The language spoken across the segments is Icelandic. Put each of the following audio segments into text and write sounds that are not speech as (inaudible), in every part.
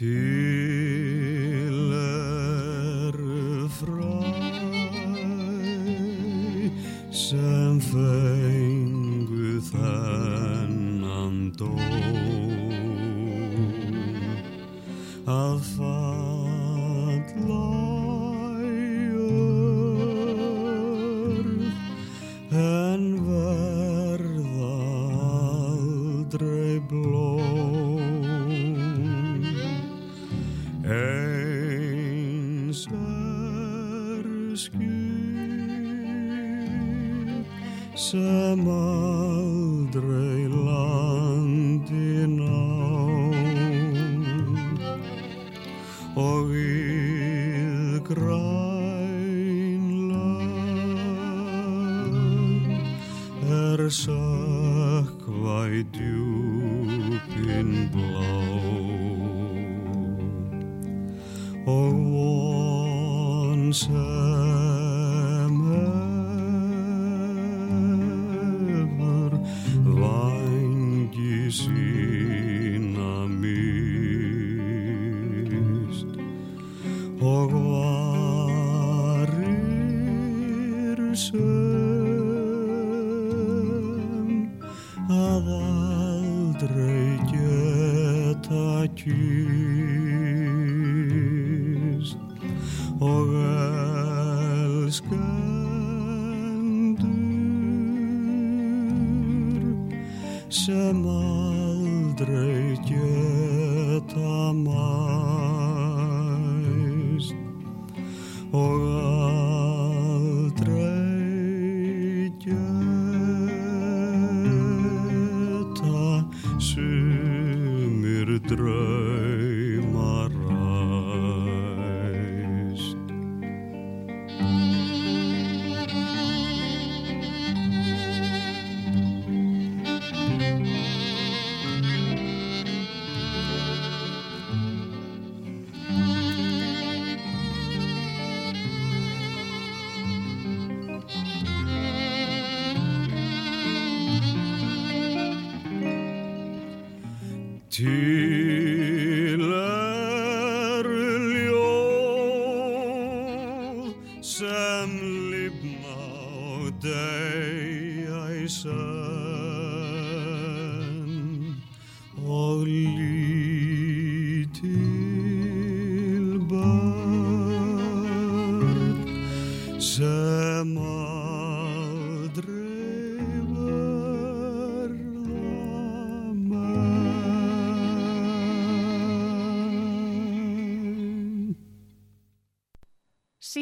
Til sökva í djúpin blá og von sem hefur vangi sína mist. Og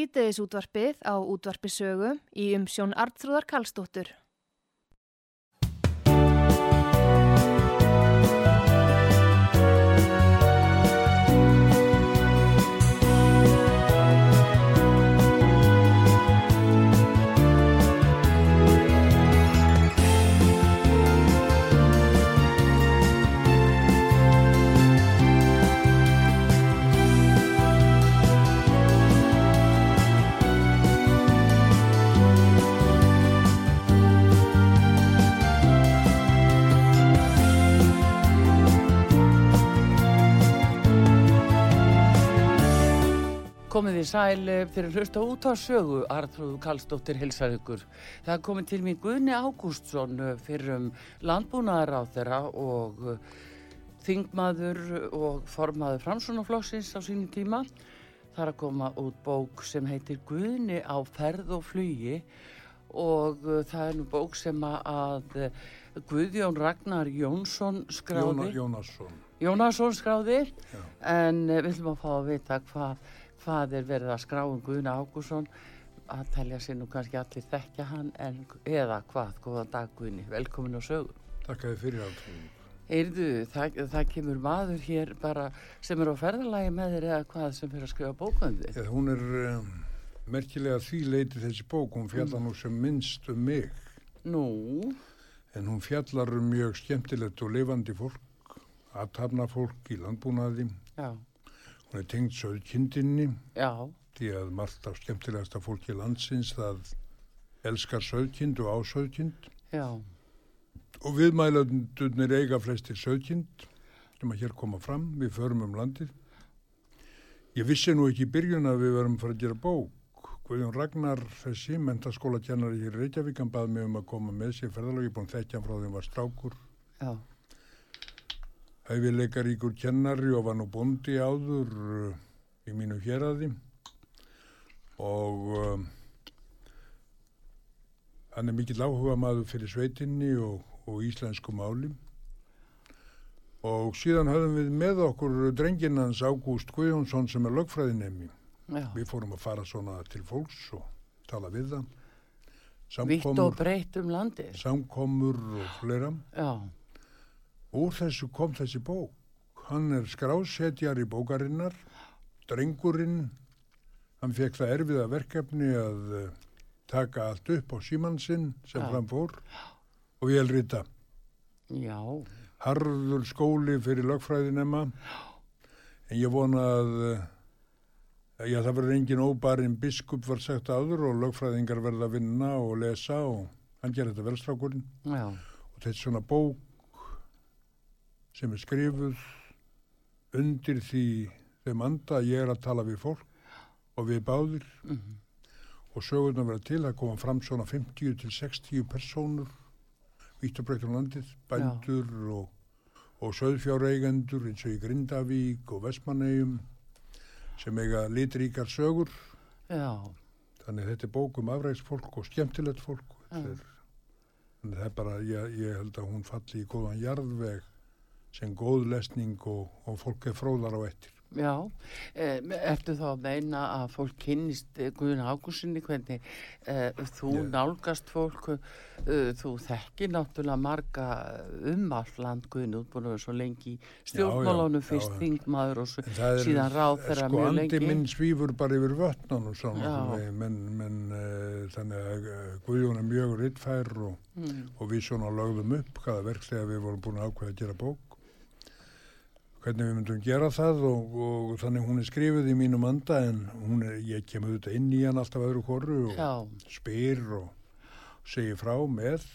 Sýteðis útvarpið á útvarpisögu í umsjón Artrúðar Kallstóttur. Komið þið sæl eh, fyrir hlusta út á sögu, Artrúðu Kallstóttir hilsar ykkur. Það komið til mér Guðni Ágústsson fyrir um landbúnaðar á þeirra og eh, þingmaður og formaður framsunaflokksins á sínum tíma. Það er að koma út bók sem heitir Guðni á ferð og flugi og það er nú bók sem að Guðjón Ragnar Jónsson skráði. Jóna, Jónasson. Jónasson skráði Já. en við ætlum að fá að vita hvað, hvað er verið að skrá um Guðna Ágússon að telja sér nú kannski allir þekkja hann en, eða hvað, góðan dag Guðni, velkomin á sögu. Takk að þið fyrir átrúið. Heyrðu, það, það kemur maður hér bara sem er á ferðalagi með þér eða hvað sem fyrir að skrifa bókandi. Ja, hún er um, merkilega því leiti þessi bók, hún fjallar nú sem minnst um mig, Nú, en hún fjallar um mjög skemmtilegt og lifandi fólk, aðtapna fólk í landbúnaði, já, hún er tengd söðkindinni, já, því að margt af skemmtilegasta fólki landsins það elskar söðkind og ásöðkind já, og viðmælandurnir eiga flestir söðkind sem að hér koma fram, við förum um landið. Ég vissi nú ekki í byrjun að við verum fara að gera bók. Guðjón Ragnar, þessi mentaskóla kennari hér í Reykjavík, hann baði mig um að koma með sér ferðalag, ég er búin þekkja hann frá því hann var strákur. já, Hæfileikaríkur kennari og var nú bondi áður uh, í mínu héraði og um, hann er mikill áhuga maður fyrir sveitinni og, og íslensku máli og síðan höfðum við með okkur drenginans Ágúst Guðjónsson sem er lögfræðinemi. Við fórum að fara svona til fólks og tala við það. Vitt og breytt um landið. samkomur og fleira. Já, Úr þessu kom þessi bók. Hann er skrásetjar í bókarinnar, drengurinn, hann fekk það erfiða verkefni að eh, taka allt upp á símansinn sem Já. fram fór og ég elrita. já, Harður skóli fyrir lögfræðinema en ég vona að eh, já, það verður engin óbarinn biskup var sagt áður og lögfræðingar verða að vinna og lesa og hann gerir þetta velstrákurinn já, og þetta er svona bók sem er skrifuð undir því þeim anda að ég er að tala við fólk og við báðir. Mhm, og sögurnar vera til að koma fram svona 50 til 60 persónur vítt og breytt um landið, bændur og, og söðfjáreigendur eins og í Grindavík og Vestmannegjum sem eiga litríkar sögur. Já, þannig þetta er bók um afræksfólk og skemmtilegt fólk. Já. Þannig að það er bara, ég, ég held að hún falli í góðan jarðveg sem góð lesning og, og fólk er fróðar á ettir já. E, ertu þá að meina að fólk kynnist eh, Guðun Ágúsinni hvernig e, þú Ég- nálgast fólk, e, þú þekkir náttúrulega marga um all land Guðun útbúin og svo lengi stjórnmálunum fyrst þingmaður og er- síðan ráðherra sko mjög andi lengi. minn svífur bara yfir vötnunum svona, Já. nokkurn veginn, menn, menn uh, þannig að Guðjón er mjög rittfær og, Mm, og við svona lögðum upp hvaða verkslega við vorum búin að ákveða að gera bók hvernig við myndum gera það og, og þannig hún er skrifið í mínum anda en er, ég kem auðvitað inn í hann alltaf öðru hvoru og já, spyr og segir frá með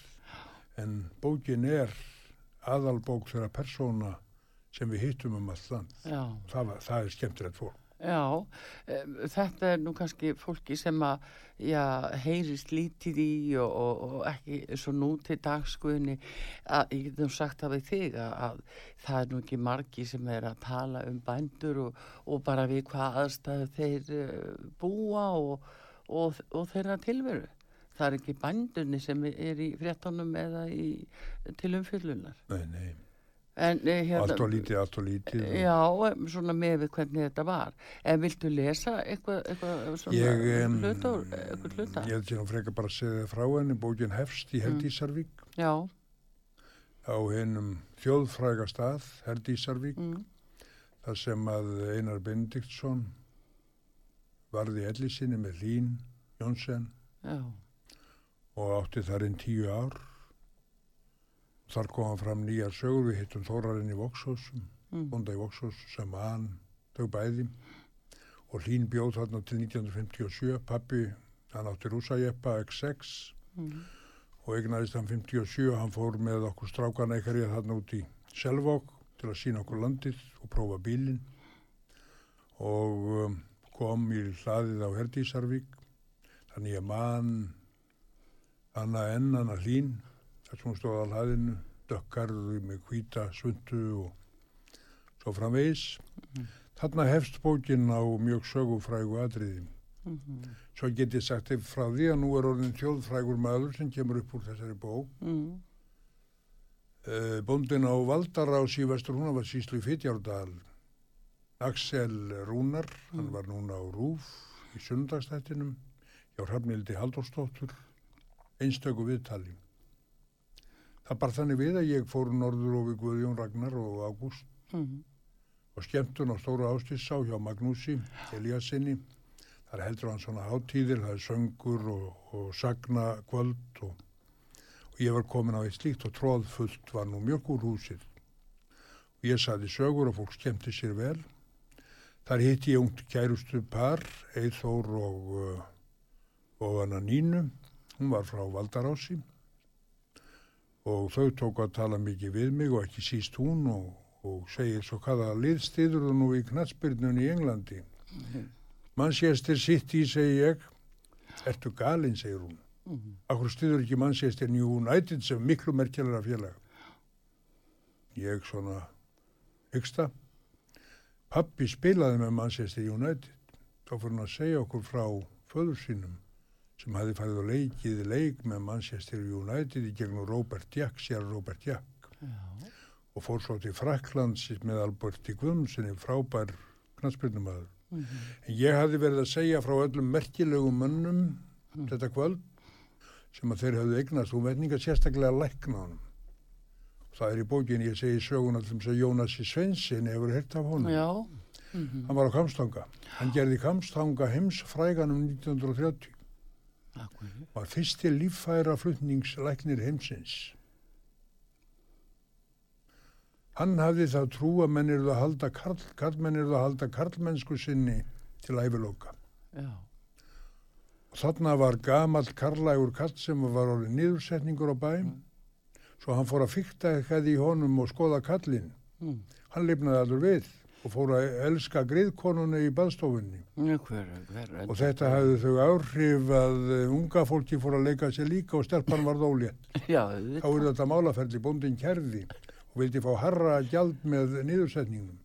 en bókin er aðalbók þeirra persóna sem við hittum um já. það, það er skemmtilegt fólk Já, um, þetta er nú kannski fólki sem að já, heyrist lítið í og, og, og ekki svo nú til dagskuðinni að ég get nú sagt við þig að, að það er nú ekki margi sem er að tala um bændur og, og bara við hvað aðstæðu þeir uh, búa og, þeirra tilveru. Það er ekki bændunni sem er í fréttonum eða í, til umfyllunar. nei, nei, hérna, allt og lítið, allt og lítið og- Já, em, svona með við hvernig þetta var. En viltu lesa eitthvað, em, hluta, ég held sér að freka bara að segja þér frá henni. Bókin hefst í Herdísarvík. Já, á hennum þjóðfræga stað Herdísarvík mm, þar sem að Einar Benediktsson varði elli sinni með Lín Jónsson já, og átti þar inn tíu ár þar koma fram nýjar sögur við hittum Þórarinn í Voxhúsum mm, bónda í Voxhús sem hann þau bæði. Og Lín bjóð þarna til 1957 pappi, hann átti rúsajeppa X6 mm, og eignaðist hann 57 hann fór með okkur strákana ykkar þarna út í Selvók til að sína okkur landið og prófa bílinn. Og um, kom í hlaðið á Herdísarvík. Þannig ég man Anna N, Anna Hlín þar sem hún stóð á hlaðinu dökkarðu með hvíta svundu og svo framvegis. Þarna hefst bókin á mjög sögufrægu atriði. Mm, svo get ég sagt þér frá því að nú er orðin þjóðfrægur maður sem kemur upp úr þessari bók. Mm, uh, bóndin á Valdarás í Vestur Húnavall síslu í Fitjárdal. Axel Rúnar hann var núna á Rúf í sunnudagstættinum hjá Hrafnildi Halldórsdóttur, einstöku viðtali. Það bar þannig við að ég fór norður og við Guðjón Ragnar og Ágúst Mm. og skemmtun á Stóra Ástissá hjá Magnúsi Eliassinni. Það er heldur hann svona hátíðir, það er söngur og, og sagna kvöld og, og ég var komin á eitt slíkt og tróðfullt var nú mjölkurhúsið. Og ég saði sögur og fólk skemmti sér vel. Þar hitti ég ungt kærustu par, Eithór og, uh, og hana Nínu. Hún var frá Valdarási og þau tók að tala mikið við mig og ekki síst hún og, og segir svo hvaða liðstýður þú nú í knatsbyrnunni í Englandi. Manchester City, segi ég. Ertu galinn, segir hún. Akkur stýður ekki Manchester United sem miklu merkjalara félag. Ég svona hyggsta. Pappi spilaði með Manchester United. Þá fyrir hann að segja okkur frá föður sínum sem hafi farið og leikið leik með Manchester United í gegnum Robert Jack, sér Robert Jack og fór svo til Fraklands með Alberti Guðmundssoni, frábær knatsbyrnumæður. En ég hafði verið að segja frá öllum merkilegum mönnum þetta kvöld sem að þeir hafðu eignast og verninga sérstaklega lækna honum. Það er í bókin ég segi sögun allum sem Jónasi Sveinsin hefur hert af honum. Já, Hann var á Kamstanga. Hann gerði Kamstanga heimsfrægan um 1930. Var fyrsti líffæra flutningslæknir heimsins. Hann hafði þá trú að menn eruð að halda karl, karlmenn eruð að halda karlmennsku sinni til æviloka. Já, Og þarna var gamall karlægur kall sem var orðið niðursetningur á bæm. Svo hann fór að fykta eitthvað í honum og skoða kallinn. Mm. Hann lifnaði allur við og fór að elska griðkonuna í baðstofunni. Og þetta hafði þau áhrif að eh, unga fólki fór að leika sér líka og stelpan var þólétt. (laughs) Já, Þá er þetta málaferli bóndin kærði og vildi fá harra gjald með niðursetningum.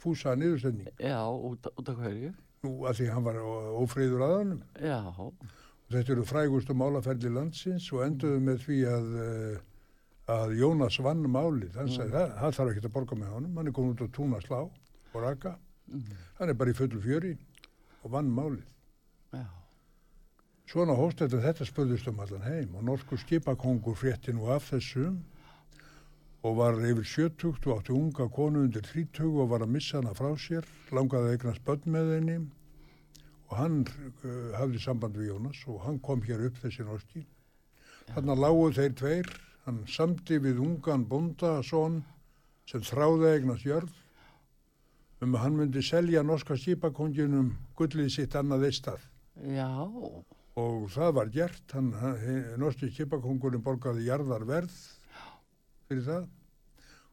Fúsa niðursetning. já, út, út af hverju? Nú að því hann var ófríður aðanum. Já, Þetta eru frægustu málaferli landsins og enduðu með því að, eh, að Jónas vann málið. Hann sagði það, þarf ekki að borga með honum. Hann er komin út á túna slá og raka. Hann er bara í fullu fjöri og vann málið. já, Svona hóst þetta, spurðist um allan heim og norsku skipakongur frétti nú af þessu og var yfir sjötugt og átti unga konu undir þrítug og var að missa hana frá sér, langaði að eignast börn með henni og hann uh, hafði samband við Jónas og hann kom hér upp þessi norski. Þannig að lágu þeir tveir, hann samdi við ungan bonda, son, sem þráði eignast jörð um að hann myndi selja norska skipakonginum gullið sitt annað eistað já, og það var gert, hann, norski kipakongurinn borgaði jarðarverð fyrir það.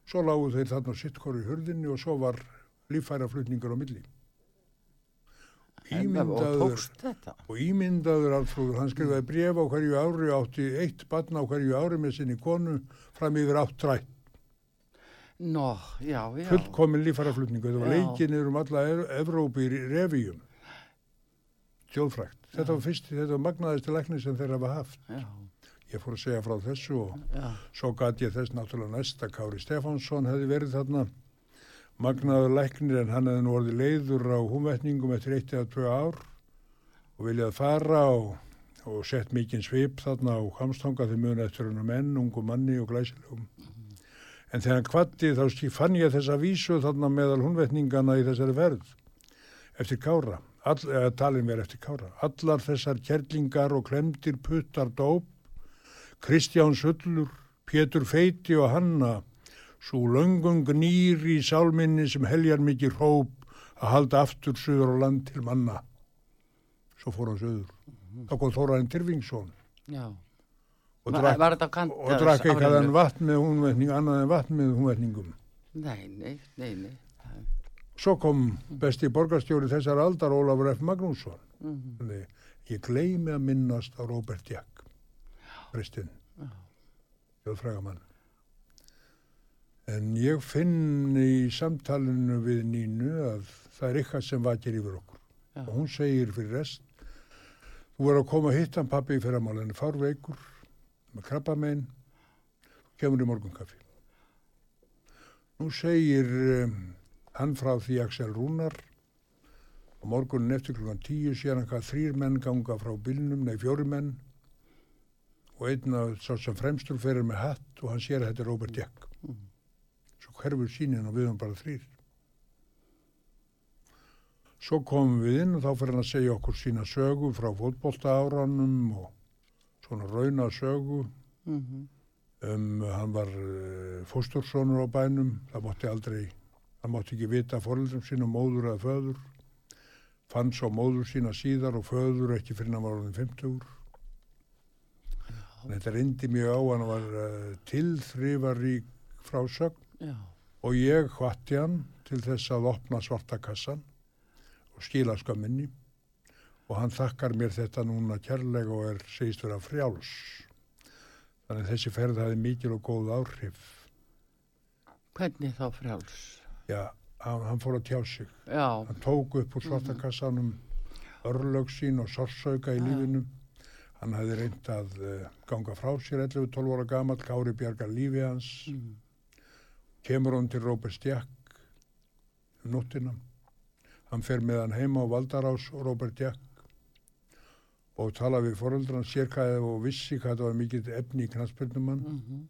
Svo lágu þeir þarna sittkor í hurðinni og svo var líffæraflutningur á milli. Ímyndaður, og ímyndaður Alfrúður, hann skrifaði bref á hverju ári, átti eitt barn á hverju ári með sinni konu fram yfir átt trætt. Já. Fullkomin líffæraflutningu, þetta var niður um alla Ev- Evrópu í revíum. Þjóðfrækt. Þetta var fyrst, þetta var magnaðist lækni sem þeir hafa haft. Já, Ég fór að segja frá þessu og já, Svo gat ég þess náttúrulega næsta Kári Stefánsson hefði verið þarna magnaður læknir en hann hefði nú orðið leiður á húmvetningum eftir eitt eða tvö ár og viljað fara og, og sett mikinn svip þarna á hamstanga þegar mjög eftir hann menn, ungu manni og glæsilegum. En þegar hann kvatti þá fann ég þessa vísu þarna meðal húnvetningana í þessari ferð eftir Kára, all, eða talin mér eftir Kára. Allar þessar kerlingar og klemdir puttar dóp Kristján Sullur, Pétur Feiti og Hanna, svo löngum gnýr í sálminni sem heljar mikið hróp að halda aftur söður á land til manna. Svo fór hann söður. Þá kom Þóraðin Tyrfingsson já. Og drakk, drakk eitthvað en vatn með húnvetning, annað en vatn með húnvetningum. Nei, nei, nei, nei. Svo kom besti borgarstjóri þessar aldar Ólafur F. Magnússon. Mhm. Þannig, Ég gleymi að minnast á Róbert Jack, prestinn, þjóðfrægamann. En ég finn í samtalinu við Nínu að það er eitthvað sem vakir yfir okkur. Já. Og hún segir fyrir rest, þú verður að koma að hitta hann pappi í fyrramálinu, fárveikur, með krabba megin, kemur í morgunkaffi. Nú segir um, hann frá því Axel Rúnar og morgunin eftir klukkan tíu síðan hvað þrýr menn ganga frá bílnum, nei fjóri menn og einn af sá sem fremstur ferir með hatt og hann sér að þetta er Robert Jack. Svo hverfur sínin og við höfum bara þrýr. Svo komum við inn og þá fyrir hann að segja okkur sína sögu frá fótbolta áranum og svona rauna sögu mhm, um, hann var uh, fóstursonur á bænum, það mátti aldrei, það mátti ekki vita fóröldum sína móður eða föður, fann svo móður sína síðar og föður ekki fyrir hann var orðin 50 Þannig þetta reyndi mjög á, hann var uh, tilþrifarík frásögn. Já, og ég hvatti hann til þess að opna svarta kassan og skila skömminni og hann þakkar mér þetta núna kærlega og er segist vera frjáls. Þannig að þessi ferð hafi mikil og góð áhrif. hvernig þá frjáls? Já, hann, hann fór að tjá sig. Já, Hann tók upp úr svartakassanum örlög sín og sorsauka í lífinu. Hann hafði reynd að uh, ganga frá sér 11-12 ára gamall, Kári bjargar lífi hans. mm, Kemur hann til Róbert Stjakk um nóttina. Hann fer með hann heima á Valdarás og Róbert Stjakk og tala við foreldran sér hvað og vissi hvað það var mikið efni í knastbyrnumann mhm,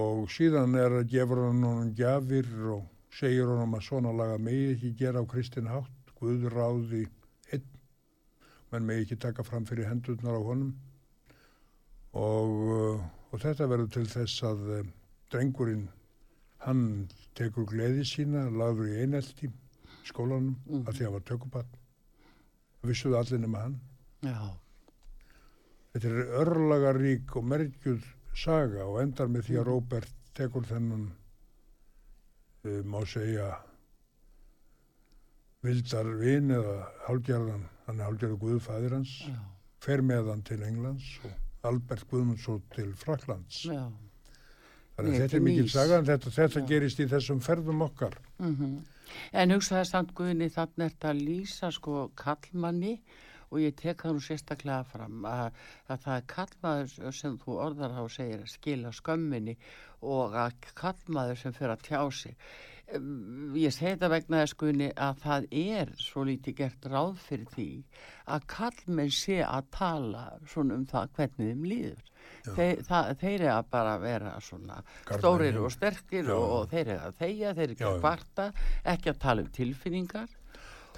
og síðan er að gefur hann honum gjafir og segir honum að svona laga megi ekki gera á kristin hátt Guð ráði einn. Menn megi ekki taka fram fyrir hendurnar á honum. Og, og þetta verður til þess að uh, drengurinn hann tekur gleði sína lagður í einelti skólanum Mhm. að því að hann var tökubann vissuðu allir nema hann já, Þetta er örlagarík og merkjuð saga og endar með því að Róbert tekur þennan, uh, má segja, vildar vin eða hálgerðan, hann er hálgerðu Guðfæðir hans, já, fer með hann til Englands og Albert Guðmundsson til Fraklands. já. Þannig að þetta er mikil saga en þetta, þetta gerist í þessum ferðum okkar. Mm En hugsaði samt Guðni þannig er þetta að lýsa sko kallmanni og ég tek nú sérstaklega fram að, að það er kallmaður sem þú orðar á segir að skila skömminni og að kallmaður sem fyrir að tjá sig. Em, Ég segi þetta vegna þess Guðni að það er svo lítið gert ráð fyrir því að kallmenn sé að tala um það hvernig þeim líður. Þeir, það, þeir eru að bara vera stórir og sterkir og, og þeir eru að þegja, þeir eru ekki að kvarta, ekki að tala um tilfinningar.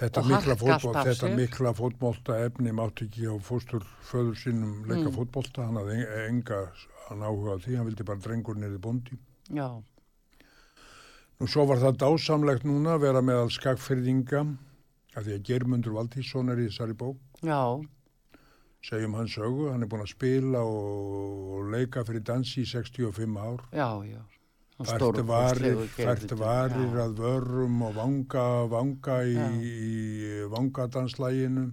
Þetta mikla, harka allt fótbol, af þetta mikla fótbolta efni mátti ekki á fóstur föður sínum leika Mm. fótbolta, hann hafði en- enga hann áhuga því, hann vildi bara drengur niður bóndi. Já, Nú svo var það dásamlegt núna að vera meðal skakfyrðinga af því að Geirmundur Valdísson er í þessari bók, já, segjum hans sögu, hann er búin að spila og, og leika fyrir dansi í 65 ár. já, já. Fært varir, fært varir að vörum og vanga, vanga í, í vangadanslæginu.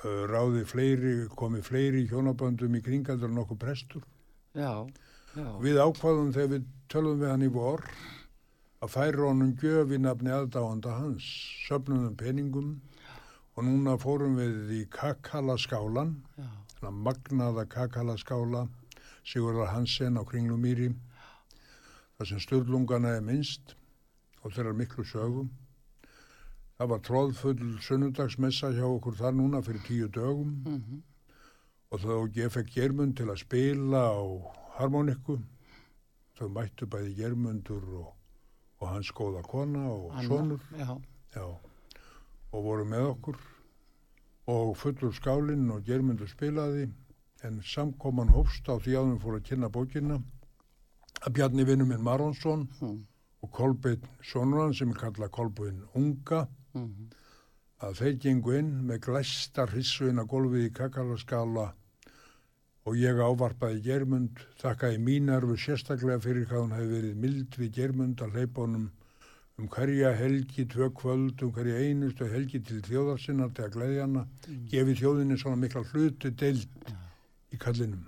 Uh, ráði fleiri, komi fleiri hjónaböndum í kringaldur en okkur prestur. Já, já, Við ákvaðum þegar við tölum við hann í vor að færa honum gjöf í nafni aðdáanda hans, söfnum peningum og núna fórum við í Kakala-skálan, þannig magnaða Kakala-skála, Sigurðar Hansen á Kringlumýri, þar sem störlungana er minnst og þeirra miklu sögum. Það var tróðfull sunnudagsmessa hjá okkur þar núna fyrir tíu dögum. Mhm, og þá ég fekk Germund til að spila á harmonikku þau mættu bæði Germundur og, og hans góða kona og Anna, sonur. Já, já, og voru með okkur. Og fullur skálinn og Germundur spilaði en samkoman hófst á því að hann fór að kynna bókina að Bjarni vinnu minn Maronsson hm, og Kolbeinn sonur hann sem er kallað Kolbeinn Unga mhm, að þeir gengu inn með glæsta hrissu inn að gólfið í kakalaskala og ég ávarpaði Germund, þakkaði mínarfu sérstaklega fyrir hvað hún hefði verið mild við Germund að hleypa honum um hverja helgi, tvö kvöld, um hverja einustu helgi til þjóðarsinnar til að gleðja hana, gefi þjóðinni svona mikla hlutu deild í kallinum.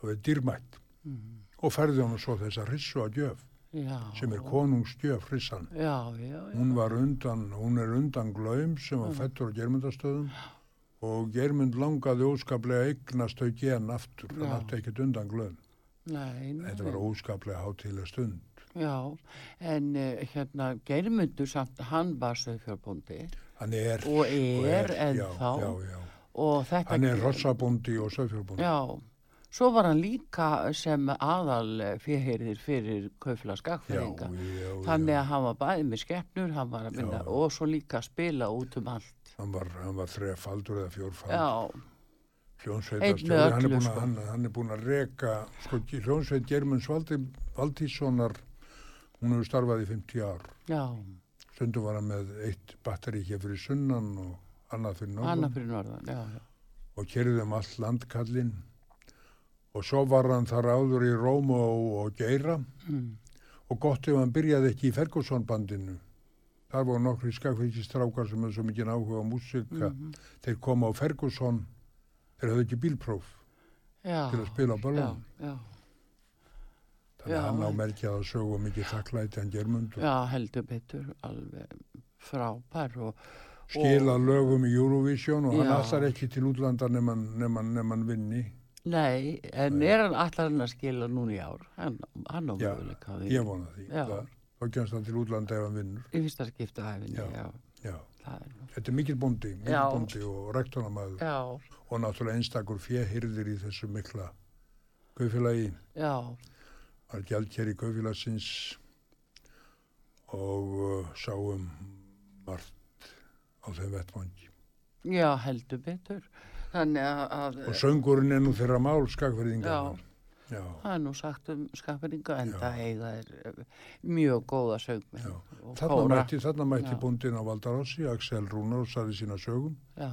Það var dýrmætt. Mhm, og færði hann svo þessa hrissu að gjöf já. sem er konungsgjöf hrissan. Já, já, já. Hún var undan, hún er undan glaum sem var fættur á germundastöðum og germund langaði óskaplega eignast þau gen aftur, hann átti ekkert undan glaum. Þetta var óskaplega hátíðlega stund. Já, en uh, hérna Geirmundur samt, hann var söðfjárbóndi Hann er, og er já, ennþá já, já. og þetta Hann er rossabóndi og söðfjárbóndi. Já, svo var hann líka sem aðal fyrirhyrðir fyrir kaufla já, skakfæringa já, þannig að hann var bæði með skeppnur hann var að vinna Já. og svo líka að spila út um allt. Hann var, var þrefaldur eða fjórfaldur. Já, Hljónsveit Einn með hann, er sko. hann, hann er búin að reka sko, hljónsveit Germunds Valdíssonar hún hefur starfað í 50 ár. Já, stundum var hann með eitt batteri hér fyrir sunnan og annað fyrir norðan. Annað fyrir norðan já, já. og kerði um allt landkallinn og svo var hann þar áður í Róm og, og Geira. Mm. og gott ef hann byrjaði ekki í Ferguson bandinu þar voru nokkri skakfylgi strákar sem hefði svo mikið áhuga á músika Mhm. þeir koma á Ferguson. Þeir höfðu ekki bílpróf já, til að spila á ballon. Þannig að hann á en- merkjað að sögu og mikið þakklæti hann germund og já, heldur betur alveg frábær og skila lögum í Eurovision og hann Já. allar ekki til útlanda nema hann vinni Nei, en er hann allar hann að skila núna í ár? Hann, hann Já, ég vona því þá kemst hann til útlanda ef hann vinnur Í fyrsta skipta æfinni, Já. já. já. Er nú. þetta er mikil bóndi, mikil Já. bóndi og rektornamaður Já, og náttúrulega einstakur fjehyrðir í þessu mikla kaufélagi já, var gjaldkjær í kaufélagsins og uh, sáum margt á þeim vettvangi já, heldur betur. Og söngurinn er nú þeirra mál skakverðingar Já. já, það er nú sagt um skaperinga en það eiga er eh, mjög góða og Þarna mætti, þarna mætti Já. bóndin á Valdarossi, Axel Rúnar og saði sína sögum. Já,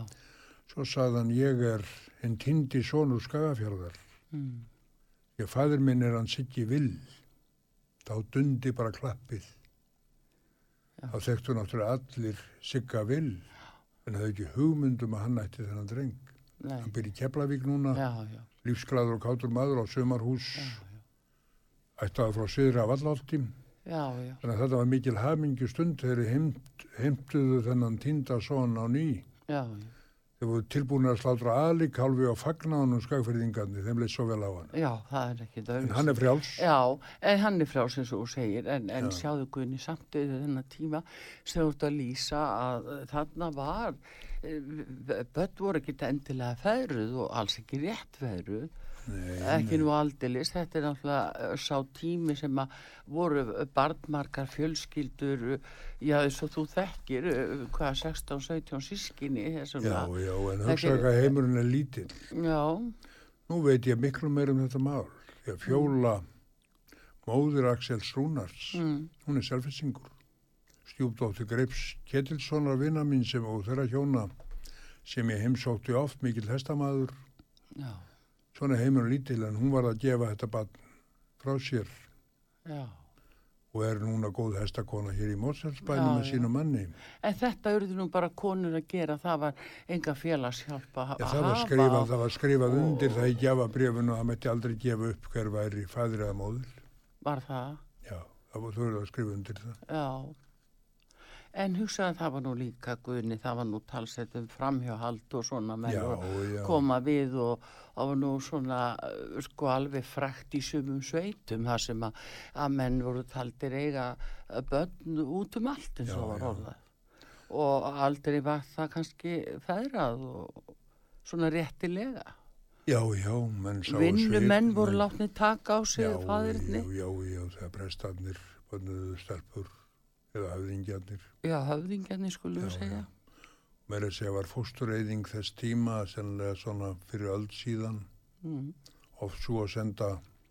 Svo saði hann, ég er hinn tindi sonur Skagafjörðar. mm, Ég fæður minn er hann Siggi Vill. Þá dundi bara klappið. Já. Þá þekktu náttúrulega allir Sigga Vill. En það ekki hugmyndum að hann ætti þennan dreng. Nei, Hann byrja í Keflavík núna, já, já, lífsglæður og kátur maður á sömarhús. Ættaði frá já, já, Þannig að þetta var mikil hamingju stund þegar heimtuðu þennan tinda son á ný. já, já, Þeir voru tilbúin að slátra aðlik hálfi á fagnáðunum skagferðingandi, þeim leið svo vel á hann. já, það er ekki En döfis. hann er frjáls. Já, en hann er frá sem þú segir, en, en Já. sjáðu Guðni samt auðvitað þennan tíma sem þú ert að lýsa að eh, þarna var, eh, börn voru ekki endilega feðruð og alls ekki rétt feðruð, Nei, ekki nú aldeilis, þetta er náttúrulega eh, sá tími sem að voru barnmarkar fjölskyldur, eh, já eins og þú þekkir, eh, hvað, 16-17 sískinni, þessum Já, já, en hvað heimurinn er lítill. já, Nú veit ég miklu meir um þetta mál. Ég fjóla móðir Axels Rúnars, mm, hún er selfisingur. Stjúpdóttir Greifs Ketilssonar vinna mín sem og þeirra hjóna sem ég heimsótti oft mikill hestamaður. já, Svona er heimurinn lítill en hún var að gefa þetta barn frá sér já. og er núna góð hestakona hér í Mótselsbænum Já, með sínu manni. En þetta urðu nú bara konur að gera, það var enga félagshjálp að var hafa. skrifað, það var skrifað og- undir það í gjafabrifinu og það mætti aldrei gefa upp hver væri fæðir eða móður. Var það, Já, það var þau að skrifa undir það. já. En hugsaði að það var nú líka guðni, það var nú talsett um framhjáhald og svona og já. koma við og það var nú svona uh, sko alveg frækt í sumum sveitum þar sem að, að menn voru taldir eiga uh, börn út um allt eins og var orðað. Og aldrei var það kannski feðrað og svona réttilega. Já, já, menn sá svip, voru menn- látni taka á sig Já, faðirni. Já, já, já, þegar prestarnir bönnuðu stelpur eða höfðingjarnir. Já, höfðingjarnir skulum við Já, segja. Mér að segja var fóstureyðing þess tíma, sennilega svona fyrir öll síðan, Mm. oft svo að senda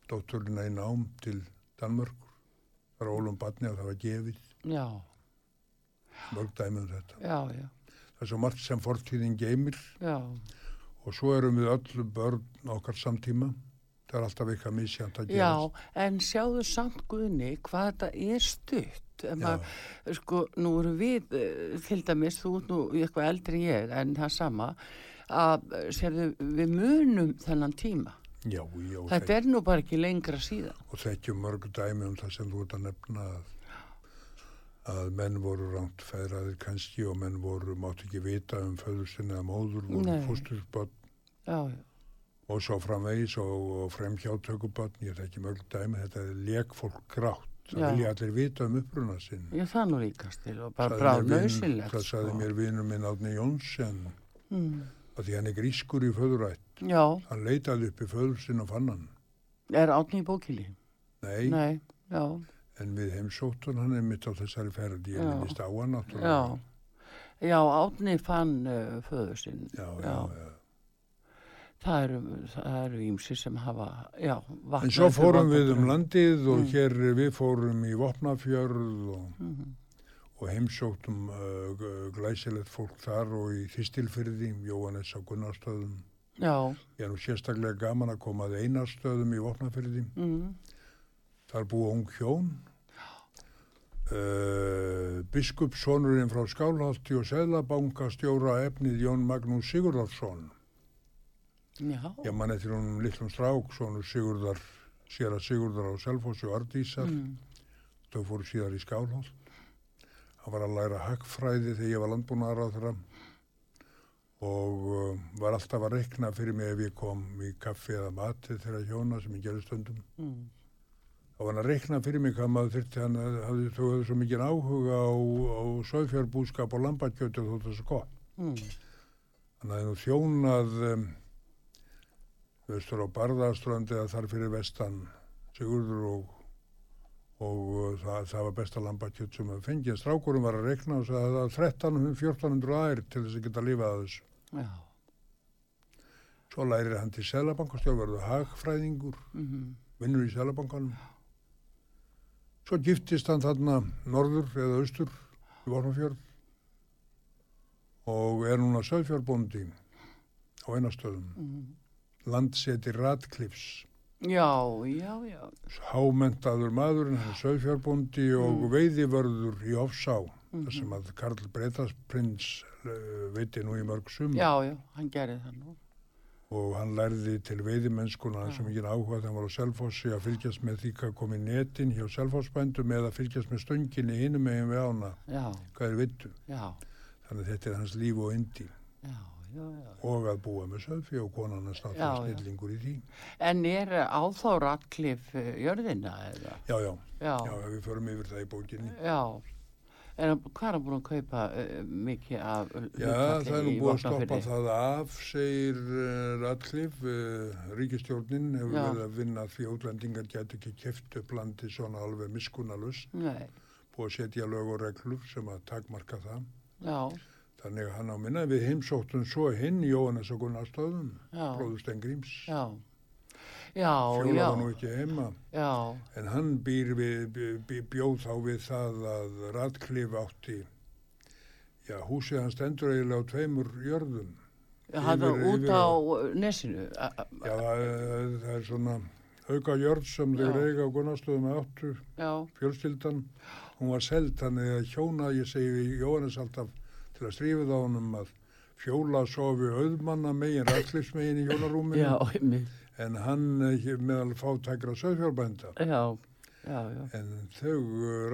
dótturina í nám til Danmörkur. Það var ólum batni að það var gefið, Já, mörg dæmi um þetta. já, já, Það er svo margt sem fortíðin geymir já, og svo erum við öll börn okkar samtíma. Það er alltaf eitthvað misjant að já, gerast. en sjáðu samt Guðni hvað þetta er stutt. Ef Maður, sko, nú erum við, eh, til dæmis, þú ert nú eitthvað eldri ég, en það sama, að, eh, sérðu, við munum þennan tíma. Já, já, Þetta er nú bara ekki lengra síðan. og þekkjum mörg dæmi um það sem þú ert að nefna að, að menn voru rámt feðraðir kannski og menn voru, máttu ekki vita um föðurstinn eða móður, voru já, og svo framvegis og, og fremhjátökubönn, ég þekki mörg dæmi, þetta er lekfólk grátt Það Já. vilja allir vita um uppruna sinn. Ég það nú líkast til og bara bráð nöðsynlegt. Það sagði mér vinur minn Átni Jónsson Mm. að því hann er grískur í föðurætt. Já, Hann leitaði upp í föður sinn og fann hann. er átni í bókili? Nei, Nei, já, en við heimsóttum hann einmitt á þessari ferð. Ég Já. minnist á hann já. Já, átni fann uh, föður sinn. Já, já, já. Það eru, ímsi sem hafa, já, vaknaði. En svo fórum við um landið og Mm. hér við fórum í Vopnafjörð og, Mhm. og heimsóttum uh, glæsilegt fólk þar og í Þistilfyrði, Jóhannes á Gunnarstöðum. Já, Ég er nú sérstaklega gaman að koma að einarstöðum í Vopnafjörði. mm. Þar búa ung hjón. Uh, Biskupssonurinn frá Skálholti og Seðlabanka stjóra efnið Jón Magnús Sigurðarsson. Já, Ég man eftir honum litlum strák, sonur Sigurðar, sér að Sigurðar á Selfossi og Ardísar. mm. Þau fóru síðar í Skálholt. Hann var að læra hagfræði þegar ég var landbúnaðar á þeirra og uh, var alltaf að rekna fyrir mig ef ég kom í kaffi eða mati þeirra hjóna sem ég gerði stundum. Mm. Það var hann að rekna fyrir mig hvað maður þurfti hann að þau hafði svo mikið áhuga á, á sögfjárbúskap og lambakjötu þótt þessu gott. Mm. Hann hafði nú þjónað um, vestur á Barðaströndi eða þar fyrir vestan Sigurður og, og uh, það, það var besta lambakjöt sem við fengið. Strákurum var að rekna og sagði að 1300-1400 ær til þess að geta lifað að þessu. Já, Svo lærir hann til Sælabankastjórn, verður hagfræðingur, mm. vinnur í Sælabankanum. Svo giftist hann þarna norður eða austur í Vormafjörð og er núna söðfjárbóndi á einastöðum. Mm. Landseti Radcliffs já, já, já, hámentaður maðurinn, hann er söðfjárbóndi og Mm. veiðivörður í Ofsá Mhm. þar sem að Karl Breitarsprins uh, veiti nú í mörg sum já, já, hann gerði það nú. og hann lærði til veiðimennskuna sem ekki áhuga þegar hann var á Selfossi að fylgjast með því hvað kom í netin hjá Selfossbændum eða fylgjast með stönginni hinum megin við ána. Já, hvað er vittu? Já, þannig að þetta er hans líf og indi já, já, já. og að búa með söðfi og konan náttúrulega já. snillingur í því En er á þá Radcliffe uh, jörðina eða? já, já, Já, já, við förum yfir það í bókinni já. En hvað er búin að kaupa uh, mikið af Já, það er nú í búið að stoppa það af, segir uh, Radcliffe, uh, ríkistjórnin hefur verið að vinna að því að útlendingar getur ekki keft upp landi svona alveg miskunnalust, Nei, búið að setja lög og reglur sem að takmarka það. já, Þannig að hann á minna við heimsóttum svo hinn Jóhannes og Gunnar Stöðum, já, bróður Stengrims, já. Já, fjóla já, var nú ekki heima, já, en hann býr við, bjóð þá við það að Radcliffe átti, já, húsið hann stendur eiginlega á tveimur jörðum. hann var út á nesinu. Já, það er- það er svona auka jörð sem þeir eiga á Gunnarstöðum áttu, Já, fjölskyldan. Hún var seld, þannig að hjóna, ég segi Jóhannes alltaf til að strífið á honum að fjóla sofi auðmanna megin, rættlifsmegin í einmitt. en hann eh, meðal fátækra söðfjárbænda. já, já, já, En þau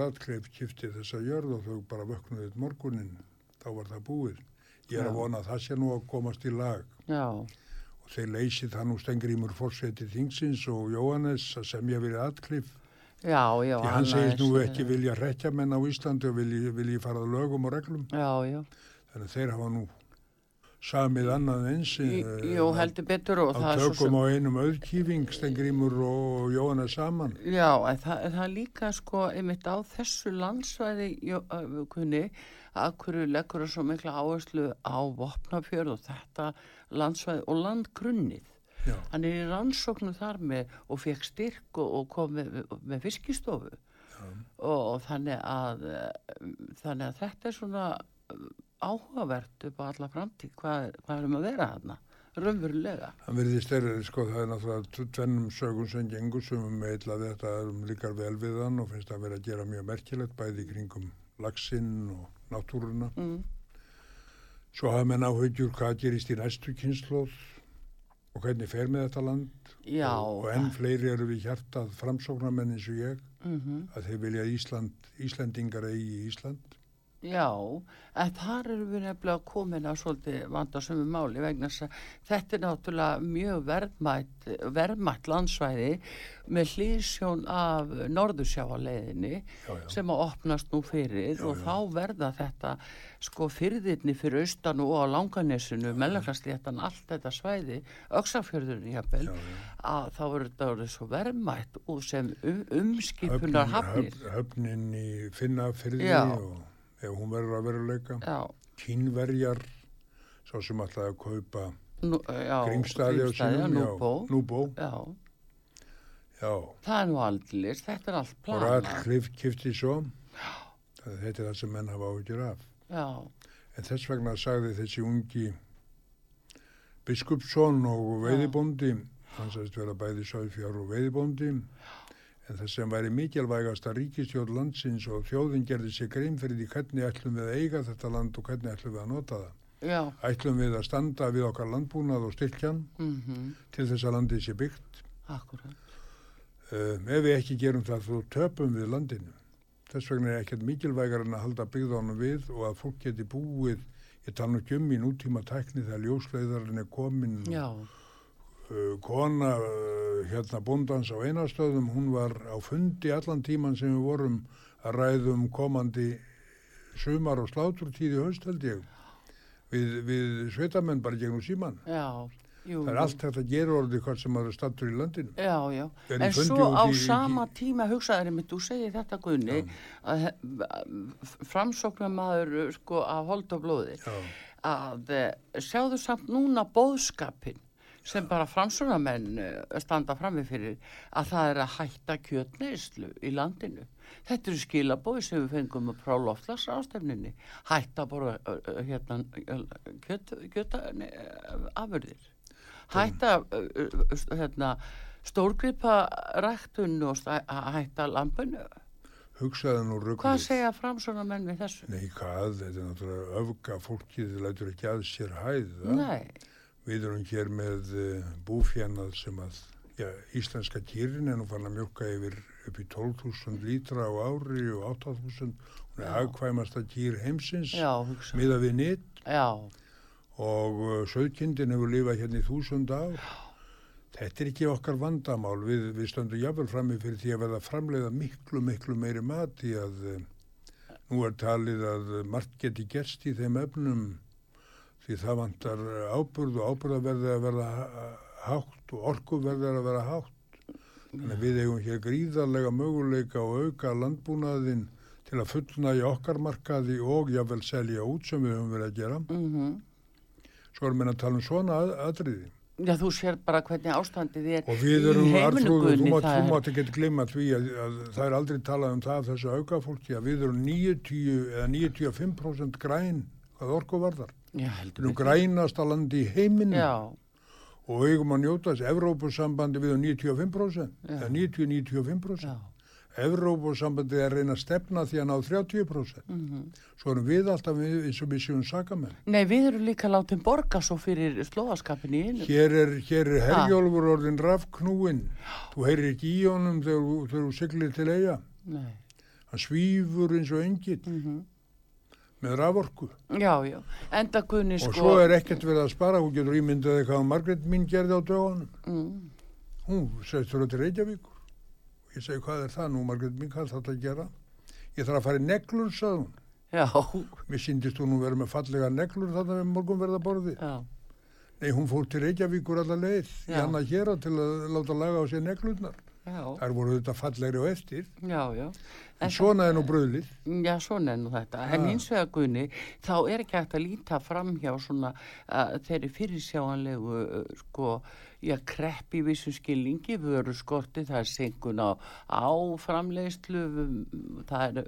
rættkleif kifti þessa jörð og þau bara vöknuðið morgunin, þá var það búið. Ég er að vona að það sé nú að komast í lag. já, og þeir leysið hann úr Stengrimur fórseti þingsins og Jóhannes að semja við Radcliffe. Já, já. Því hann segist nú ekki vilja rekja menn á Íslandi og vilji, vilji fara lögum og reglum. Já, já, Þannig að þeir hafa nú samið annað eins. Í- eh, jú, heldur betur og það er svo tökum á einum auðkýfing, Stengrimur og Jóhannes saman. Já, það, það líka sko einmitt á þessu landsvæði kunni að hverju leggur það svo mikla áherslu á vopnafjörð og þetta landsvæði og landgrunnið. Já, Hann er í rannsóknu þar með og fekk styrk og, og kom með, með fiskistofu og, og þannig að eh, þannig að þetta er svona eh, áhugavert upp á alla framtíð hvað, hvað erum að vera þarna raunverulega. hann verðist er, sko, það er náttúrulega tvennum sögum sem gengur sem um eitthvað þetta um líkar vel við hann og finnst að vera að gera mjög merkilegt bæði kringum lagsinn og náttúruna. Mm. Svo hafa menn áhugjur hvað gerist í næstu kynnslóð og hvernig fer með þetta land? Já, og, og enn fleiri eru við hjartað framsóknarmenn eins og ég mm að þeir vilja Ísland, Íslendingar eigi í Ísland Já, en þar erum við nefnilega komin að svolítið vandasömu máli vegna þess að þetta er náttúrulega mjög verðmætt, verðmætt landsvæði með hlýsjón af norðursjávaleiðinni Já, já. sem að opnast nú fyrir og þá verða þetta sko fyrðirni fyrir austan og á langanessinu, mellaklasléttan, allt þetta svæði, öksafjörðurinn jafnvel, að þá verður þetta orðið svo verðmætt og sem um, umskipunar hafnir. höfn, höfnin í Finnafyrði Já. og ef hún verður að veruleika. Já, kínverjar sá sem ætlaði að kaupa nú, já, grímstaði á sínum Núbó. já, núbó. Já, já, það er nú aldrei, þetta er allt og plana. rætt hlif kifti svo það þetta er það sem menn hafa áhyggjur af. Já, en þess vegna sagði þessi ungi biskupsson og veiðibóndi hann sagðist vera bæði söðfjár og veiðibóndi en það sem væri mikilvægasta ríkistjórn landsins og þjóðin gerði sér grein fyrir því hvernig ætlum við að eiga þetta land og hvernig ætlum við að nota það. já, Ætlum við að standa við okkar landbúnað og styrkjan mhm, til þess að landið sé byggt. akkurat. Um, ef við ekki gerum það þá töpum við landinu. Þess vegna er ekkert mikilvægar en að halda byggðánum við og að fólk geti búið, ég tala um í nútíma tækni þegar ljósleiðarinn er komin Já, uh, kona uh, hérna bóndans á einastöðum, hún var á fundi allan tíman sem við vorum að ræðum komandi sumar og sláturtíði haust held ég við, við sveitamenn bara gegnum síman. já, jú. Það er allt þetta orðið hvað sem maður er stattur í landinu. Já, já, en fundi svo á í- í- sama tíma hugsaður einmitt, þú segir þetta Gunni, að framsóknar maður sko að holda á blóði, að eh, sjáðu samt núna bóðskapin sem bara framsóknarmenn eh, standa frammi fyrir að það er að hætta kjötneyslu í landinu. Þetta eru skilabóði sem við fengum frá loftlags ástefninni. Hætta bara uh, hérna, uh, kjöt, kjöt, afurðir. Hætta hérna, stórgripa ræktun og hætta lampinu. hugsaði nú rugglið. Hvað segja framsóknarmenn við þessu? Nei, hvað, þetta er náttúrulega öfga fólkið, þið lætur ekki að sér hæða. Nei, Við erum hér með uh, búfjannað sem að, já, íslenska kýrin er nú fann að mjölka yfir upp í 12.000 lítra á ári og 8.000. Hún er hagkvæmasta kýr heimsins, miða við nitt Já, og uh, söðkindin hefur lifað hérna í þúsund ár. Þetta er ekki okkar vandamál. Við, við stöndum jafnvel frammi fyrir því að verða framleiða miklu, miklu meiri mat í að uh, nú er talið að margt geti gerst í þeim efnum því það vantar áburð og áburða verði að verða ha- hátt og orku verði að vera hátt. Þannig að við eigum hér gríðarlega möguleika og auka landbúnaðin til að fullna í okkar markaði og jáfnvel selja út sem við höfum verið að gera. mhm. Svo erum við að tala um svona að, atriði. Já, þú sér bara hvernig ástandið er Og við erum, í Arþrúður, heiminum þú mátt, ekki glima því að, að það er aldrei talað um það af þessu aukafólki að við erum 90 eða 95% græn hvað orku varðar. Betur. grænasta landi í heiminum Já, og eigum að njóta þess. Evrópusambandi við erum 95%, Já. eða 90-95%. já, Evrópusambandi er reyna að stefna því að ná 30%. mhm. Svo erum við alltaf við, eins og við séum sakamenn. Nei, við erum líka látið borga svo fyrir einu. Hér er, hér er herjólfur orðin rafknúin. Þú heyrir ekki í honum þegar, þú- siglir til eiga. Nei, Hann svífur eins og engill mhm. Með raforku. já, já, enda Gunni Og sko. svo er ekkert verið að spara. Hún getur ímyndað eitthvað að Margrét mín gerði á dögunum. Mm, Hún segist þurfa til Reykjavíkur. Ég segi hvað er það nú Margrét mín, hvað þarf það að gera? Ég þarf að fara í neglur, sagði hún. já, Mér síndist hún nú vera með fallega neglur þarna við morgun verða borði. já, Nei, hún fór til Reykjavíkur alla leið í Já. annað hér til að láta laga á sér neglurnar. Já, Þær voru þetta fallegri og eftir. já, já. En svona er nú bröðlið. Já, svona er nú þetta. En Ja. hins vegar Gunni, þá er ekki hægt að líta fram hjá svona uh, þeirri fyrirsjáanlegu, uh, sko, já, krepp í vissum skilningi, vöru skorti, það er senkun á, á framleiðslu, um, það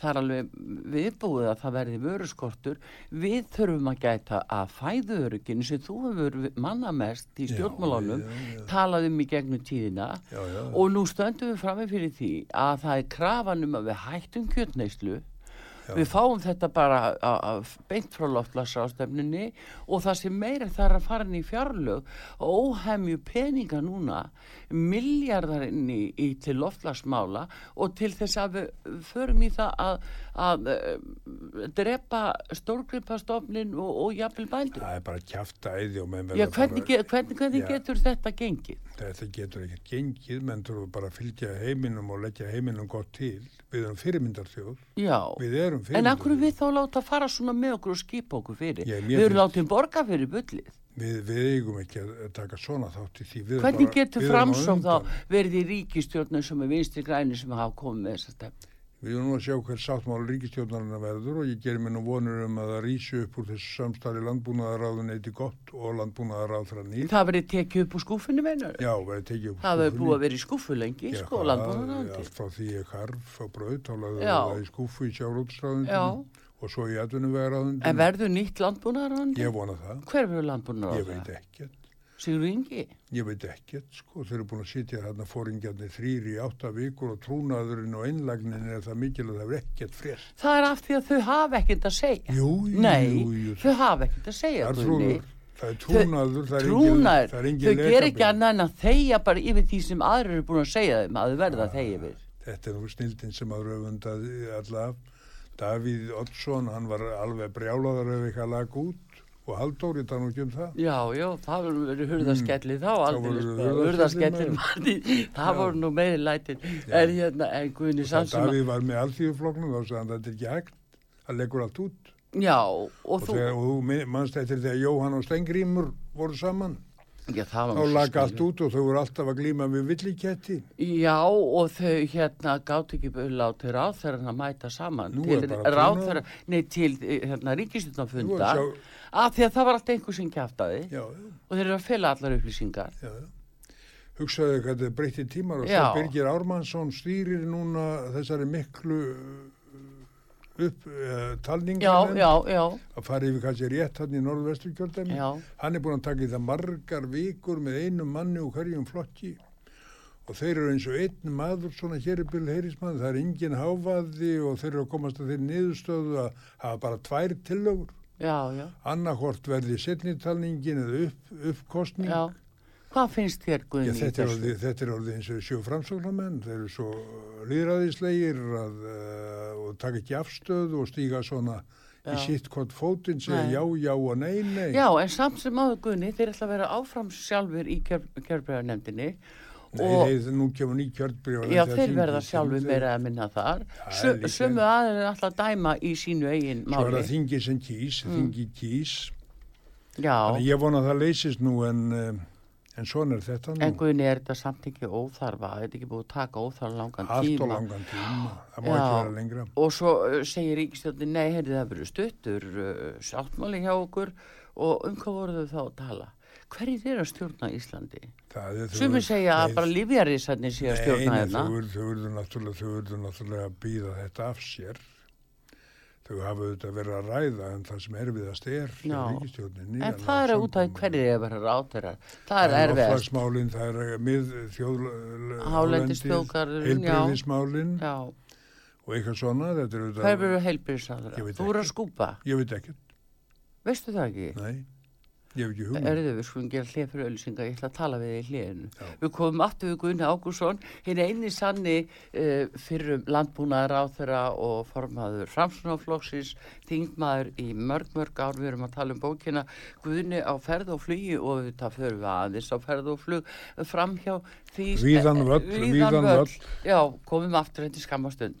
það er alveg viðbúið að það verði vöru skortur. Við þurfum að gæta að fæðuöruginu sem þú hefur manna mest í stjórnmálunum, já, já. talað um í gegnum tíðina Já, já. og nú stöndum við frammi fyrir því að það er krafan um að við hættum kjötneyslu Við fáum þetta bara beint frá loftlasa á stefnunni og það sem meira er að fara inn í fjárlög og óhemju peninga núna, miljardar inn í, í til loftlasmála og til þess að við förum í það að, að uh, drepa stórgripastofnin og, og jafnvel bændur. Það er bara kjafta æði og menn Já, verða hvernig, bara, hvernig, hvernig Já. getur þetta gengið? þetta getur ekkert gengið, menn þurfa bara að fylgja heiminum og leggja heiminum gott til. Við erum fyrirmyndarþjóð, Já. við erum En fyrirmyndarþjóð. akkur við þá láta fara svona með okkur og skipa okkur fyrir? Já, við erum látið borga fyrir bullið. Við, við eigum ekki að taka svona þátt í því. Við Hvernig bara- getur framsókn þá í ríkistjórnum sem er vinstri græni sem hafa komið með þessa stefn? Við erum nú að sjá hver sáttmál ríkistjórnarinn verður og ég gerir mér nú vonur um að það rísi upp úr þessu samstarfi landbúnaðaráðun eiti gott og landbúnaðaráð frá nýr. Það verið tekið upp úr skúfunni meinar? Já, verður tekið upp. Það verið búið að vera í skúfu lengi, Já, sko, það- landbúnaðarandi. Allt frá því ég karf á brauð, þá lagði Já. það í skúfu í sjárótsráðundinu Já. og svo í atvinnuvegaráðundinu. En verður nýtt landbúnaðarandi? Ég vona það. Hver verður ekkert. Sigur Ingi? Ég veit ekkert, sko, þeir eru búin að sitja þarna fóringjarnir þrýr í átta vikur og trúnaðurinn og einlagnin er það mikil að það er ekkert frest. Það er af því að þau hafa ekkert að segja. Jú, jú, Nei, jú, jú. þau hafa ekkert að segja, Það er trúnaður, það er trúnaður, það er engin, engin þau ger ekki annað en að þeia bara yfir því sem aðrir eru búin að segja þeim að þau verða að þeia yfir. Þetta er nú snildin sem að röfundaði allaf. Davíð Oddsson, hann var alveg brjálaður ef eitthvað lag út og Halldór, ég tala nú ekki um það. Já, já, það voru verið hurðaskellið þá aldrei, hurðarskellin, hurðaskellið, það voru nú meiri lætin, en hérna, en Guðni að, Davíð var með alþýðufloknum þá sagði þetta er ekki hægt, það leggur allt út. já, og Og, þú, og þú eftir þegar Jóhann og Stengrímur voru saman, já, það þá nú svo lag allt út og þau voru alltaf að glíma við villiketti. Já, og þau hérna gátt ekki látið ráðherran að mæta saman til trúnaður. nei, til hérna er sjá- af því að það var alltaf einhver sem kjaftaði Já, og þeir eru að fela allar upplýsingar. já, já. Hugsaðu hvað þetta breytti tímar og svo Birgir Ármannsson stýrir núna þessari miklu upp uh, já, já, að fara yfir kannski rétt hann í norðvestur kjöldæmi já, hann er búin að taka í það margar vikur með einum manni og hverjum flokki. Og þeir eru eins og einn maður svona hér Bill Heirismann, það er engin háfaði og þeir eru að komast að þeir niðurstöðu að hafa bara tvær já, annarkort verði setnitalningin eða upp, uppkostning já. Hvað finnst þér, Já, Guðni, í þetta, er orðið, þetta er orðið eins og sjó framsóknarmenn, þeir eru svo líðræðislegir að, uh, og taka ekki afstöðu og stíga svona Já. í sitt hvort fótinn, segja Nei. já, já og nei, nei. Já, en samt sem áður Guðni, þeir ætla að vera áfram sjálfur í kjörbræðarnemdinni nei, og þeir, nú kemur ný kjördbrjóð. já, þeir verða sjálfur meira að minna þar. Sömu aðeins alltaf að dæma í sínu eigin Svo er máli. það þingi sem kýs, þingi kýs. Já, Þannig ég vona að það leysist nú en, um, en svona er þetta nú. en Guðni er þetta samt ekki óþarfa, þetta er ekki búið að taka óþarfa langan Allt tíma. og langan tíma, það má ekki vera lengra. Og svo uh, segir ríkistjóðin, nei, heyrði það verið stuttur uh, sáttmáli hjá okkur og um hvað voru þau þá að tala? Hverjir er að stjórna Íslandi? Sumir segja að bara lífjarísarnir sé að stjórna hérna. nei, þau urðu náttúrulega að býða þetta af sér. Þau hafa auðvitað verið að ræða en það sem erfiðast er ríkistjórninni. En það er út af hverju er að vera ráðherrar. Það er erfiðast. Loftslagsmálin, það er mið þjóð... Hálendisþjóðgarðurinn, já. Heilbriðismálin Já, og eitthvað svona. Þetta er? Ég veit Þú voru að skúpa, Ég veit ekki. veistu það ekki? Nei, ég hef ekki hugmynd. Erðu við skulum gera hlið fyrir öllusinga, ég ætla að tala við þig í hliðinu. Já. Við komum aftur við Gunni Ágússon, hinn eini sanni uh, fyrir landbúnaðar á þeirra og formaður framsunaflokksins, þingmaður í mörg mörg ár, við erum að tala um bókina Gunni á ferð og flugi og þetta fyrir við aðeins á ferð og flug fram hjá því... Víðan eh, völl, víðan völl. Já, komum aftur þetta skamma stund.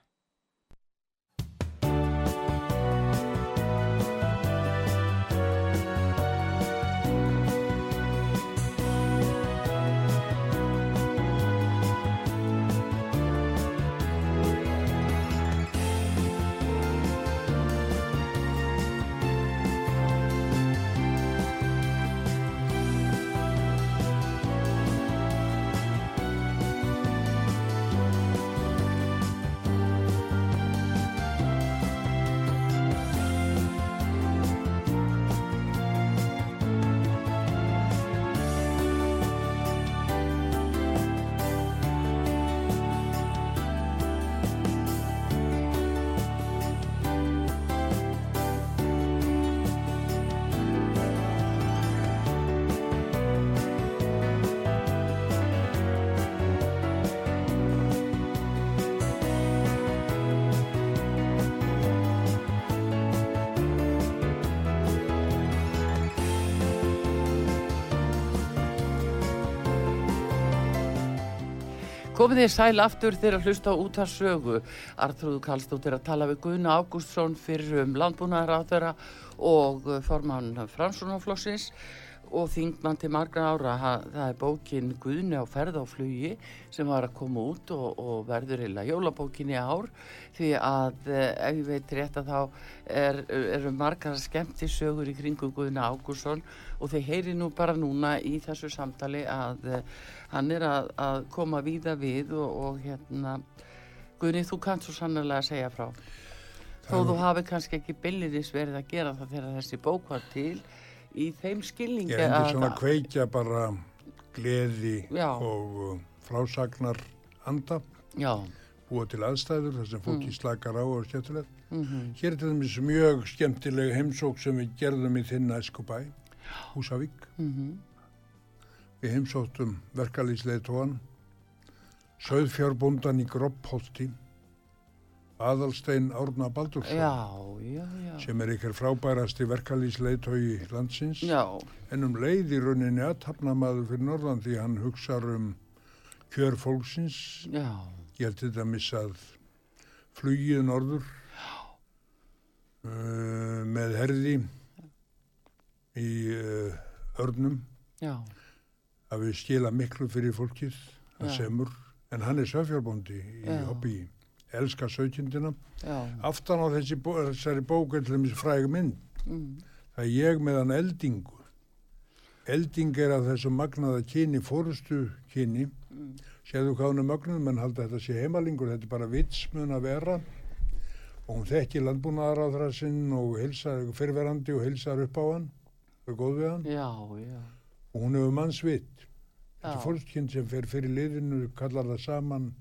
Komið þið sæl aftur þegar að hlusta út að sögu. Artrúðu Kallstóttir að tala við Guðna Ágústsson fyrir um landbúnaðar á þeirra og formann Fransunaflossins og þingmann til margra ára. Það er bókin Guðni á ferð á flugi sem var að koma út og, og verður eila jólabókin í ár því að eh, ef ég veit rétt að þá er, eru margar skemmti sögur í kringu Guðni Ágústsson og þeir heyri nú bara núna í þessu samtali að eh, hann er að, að koma víða við og, og hérna Guðni þú kannt svo sannlega að segja frá þó þú hafi kannski ekki billiris verið að gera það þegar þessi bók var til í þeim skilningi Ég endur að- svona kveikja bara gleði Já. og uh, frásagnar anda, já, búa til aðstæður þar sem Mm. fólki slakar á og skemmtilegt. mhm, Hér er til dæmis mjög skemmtileg heimsók sem við gerðum í þinn æskubæ, Húsavík. mhm, Við heimsóttum verkalýsleitóan, Söðfjárbúndan í Groppholti, Aðalstein Árna Baldursson, sem er ykkar frábærasti verkalýsleitói landsins. já, En um leið í rauninni aðtapnamaður fyrir Norðan því hann hugsar um kjör fólksins. já, Ég held þetta að missa að flugið norður uh, með herði í uh, örnum já, að við skila miklu fyrir fólkið, Já. semur. En hann er söfjárbóndi í Já. Sökjundina. já, Aftan á þessi, bó- þessari bók er til dæmis fræg mynd. mm, Það ég með hann eldingu. Elding er að þessu magnaða kyni, fórustu kyni. mm, Séðu hvað hún er mögnuð, menn halda þetta sé heimalingur, þetta er bara vits mun að vera. Og hún þekki landbúnaðaráðra sinn og heilsar, fyrirverandi og heilsar upp á hann, og er góð við hann. já, já, Og hún hefur mannsvit. Þetta fólkskinn sem fer fyrir liðinu, kallar það saman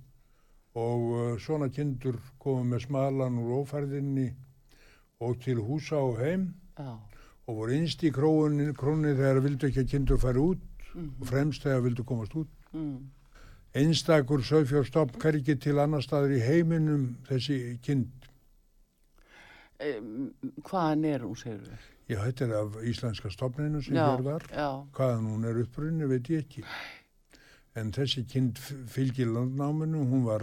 og uh, svona kindur koma með smalan úr ófærðinni og til húsa og heim já, og voru innst í króni, króni þegar vildu ekki að kindur fara út mhm, og fremst þegar vildu komast út. mm, Einstakur sögfjórstopp hvergi til annar staður í heiminum þessi kind. um, hvaðan er hún, segir við? Já, þetta er af íslenska stopninu sem já, Hvaðan hún er upprunni veit ég ekki. En þessi kind fylgir landnáminu, hún var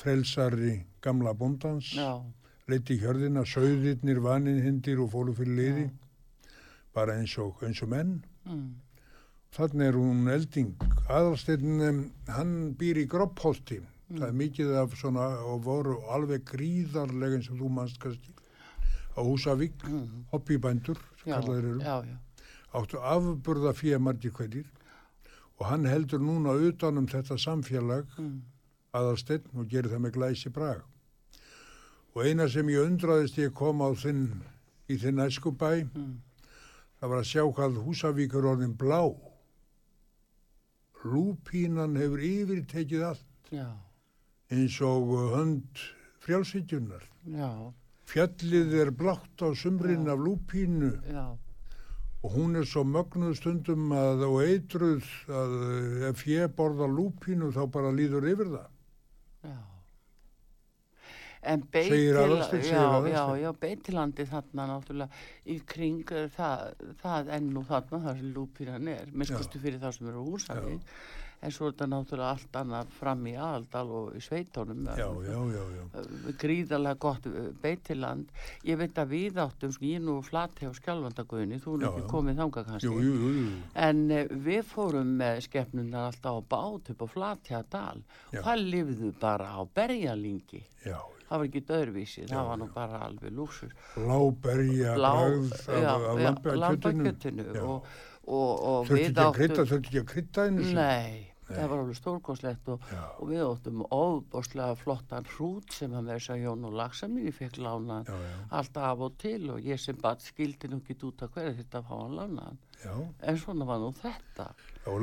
frelsari gamla bóndans, já, leiti í hjörðina, söðirnir, vaninhindir og fóru fyrir liði, bara eins og, eins og menn. mm, Þannig er hún elding. Aðalsteinn, hann býr í Groppholti. Það er mikið af svona og voru alveg gríðarlega eins og þú manst kannski. Á Húsavík, mm, hobbybændur, sem já, kallaðir eru, já, já, áttu afburða fyrir margir hverjir og hann heldur núna utan um þetta samfélag mm, aðalsteinn og gerir það með glæsi brag. Og eina sem ég undraðist ég kom á þinn, í þinn æskubæ, mm, það var að sjá hvað Húsavík er orðin blá. Lúpínan hefur yfirtekið allt já, eins og hönd frjálsíkjunar. já, Fjallið er blátt á sumrin af lúpínu. Já, og hún er svo mögnuð stundum að, og eitruð að eh, ef ég borða lúpínu þá bara líður yfir það. já. En beitilandi þarna náttúrulega í kring eh, það, það enn og þarna þar sem lúpíran er, miskustu fyrir þá sem eru á húsavík, en svo er þetta náttúrulega allt annað fram í aðaldal og í sveitónum. Já, já, já, já. eh, gríðarlega gott eh, beitiland ég veit að við áttum sko, ég nú flati á skjálfandaguðinni þú er Já, ekki já. komið þangað kannski Jú, jú, jú, en uh, við fórum með skepnunar alltaf á bát upp á Flatjadal Já. og það lifðu bara á berjalingi Já, það var ekki döðurvísi, það var nú bara alveg af lambakjötinu. lambakjötinu Já. og, og, og Þurfti ekki að áttum þurfti ekki að krydda einu nei, það var alveg stórkoslegt og, og við áttum óbáslega flottan hrút sem að með þess að Jón og Laxamín ég fekk lána alltaf af og til og ég sem bara skildi nú ekki út af hverju þetta að fá hann já. en svona var nú þetta Og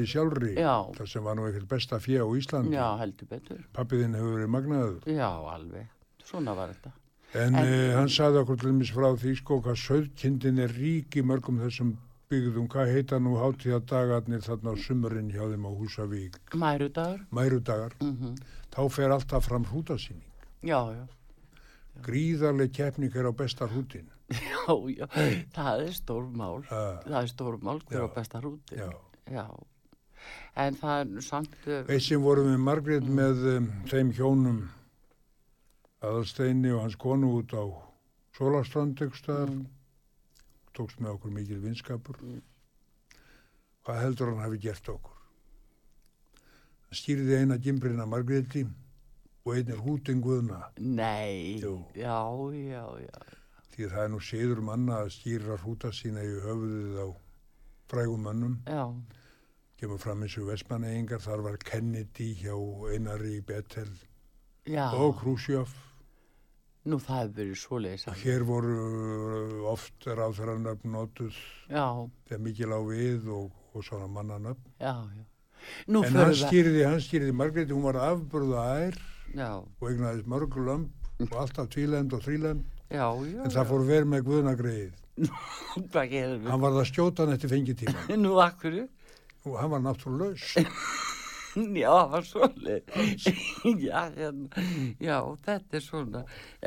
í sjálfri, Já. það sem var nú ekkert besta fjö á Íslandi. já heldur betur Pappiðinn hefur verið magnaður. já alveg, svona var þetta En, En- en hann saði okkur til dæmis frá því sko hvað söðkindin er rík í mörgum þessum byggðum. Hvað heita nú hátíðadagarnir þarna á sumurinn hjá þeim á Húsavík? mærudagur. Mærudagar. mm Þá fer alltaf fram hrútasýning. já, já. Gríðarleg keppning er á besta hrútin. já, já, það er stórmál. Uh, það er stórmál hver á besta hrúti já, já, En það er samt, Eitt sem vorum við Margrét með um, þeim hjónum aðalsteini og hans konu út á Sólastrand ykkur mm, tókst með okkur mikil vinskapur. Hvað heldur hann hafi gert okkur? Hann stýrði eina gimbrina Margréti og einn er hútin Guðna. nei, Jú. já, já, já, Því það er nú séður manna að stýra húta sína í höfuðið á frægum mönnum. já, Kemur fram eins og Vestmannegingar, þar var Kennedy hjá Einari Betel já, og Khrushchev. Nú það hefur verið svoleiðis. Og hér voru uh, oft ráðherranöfn notuð þegar mikil á við og, og svona mannanöfn. já, já. Nú En hann stýrði, hann stýrði Margréti, hún var afburða ær Já, og eignaðist mörgur lömp og alltaf tvílend og þrílend. já, já. En það fór verið með guðnagreið. (laughs) Hvað gerum við? Hann var það skjótan eftir fengitíma (laughs) Nú, akkur? og hann var náttúrulegs. (laughs) (laughs) Já, það var svoleið. (laughs) já, hérna, já, þetta er svona.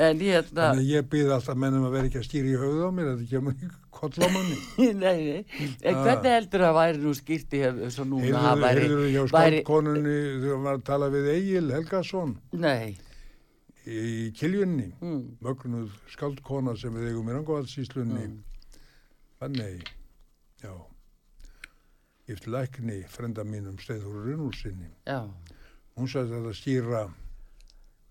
En hérna, að ég býði alltaf mennum að vera ekki að stýra í höfuð á mér, þetta kemur í koll á manni. (laughs) nei, nei. En Ah. hvernig heldur það að væri nú skýrt í hef- svo núna? Heyrðu, væri- heyrðu skaldkonunni þegar hann var að tala við Egil Helgason Nei, í Kiljunni, mm, mögnuð skaldkona sem við eigum í Rangóðalsíslunni. Mm. Þannig, já, gift lækni, frenda mínum Steinþóru Runnúlsinni. já, Hún sagði að stýra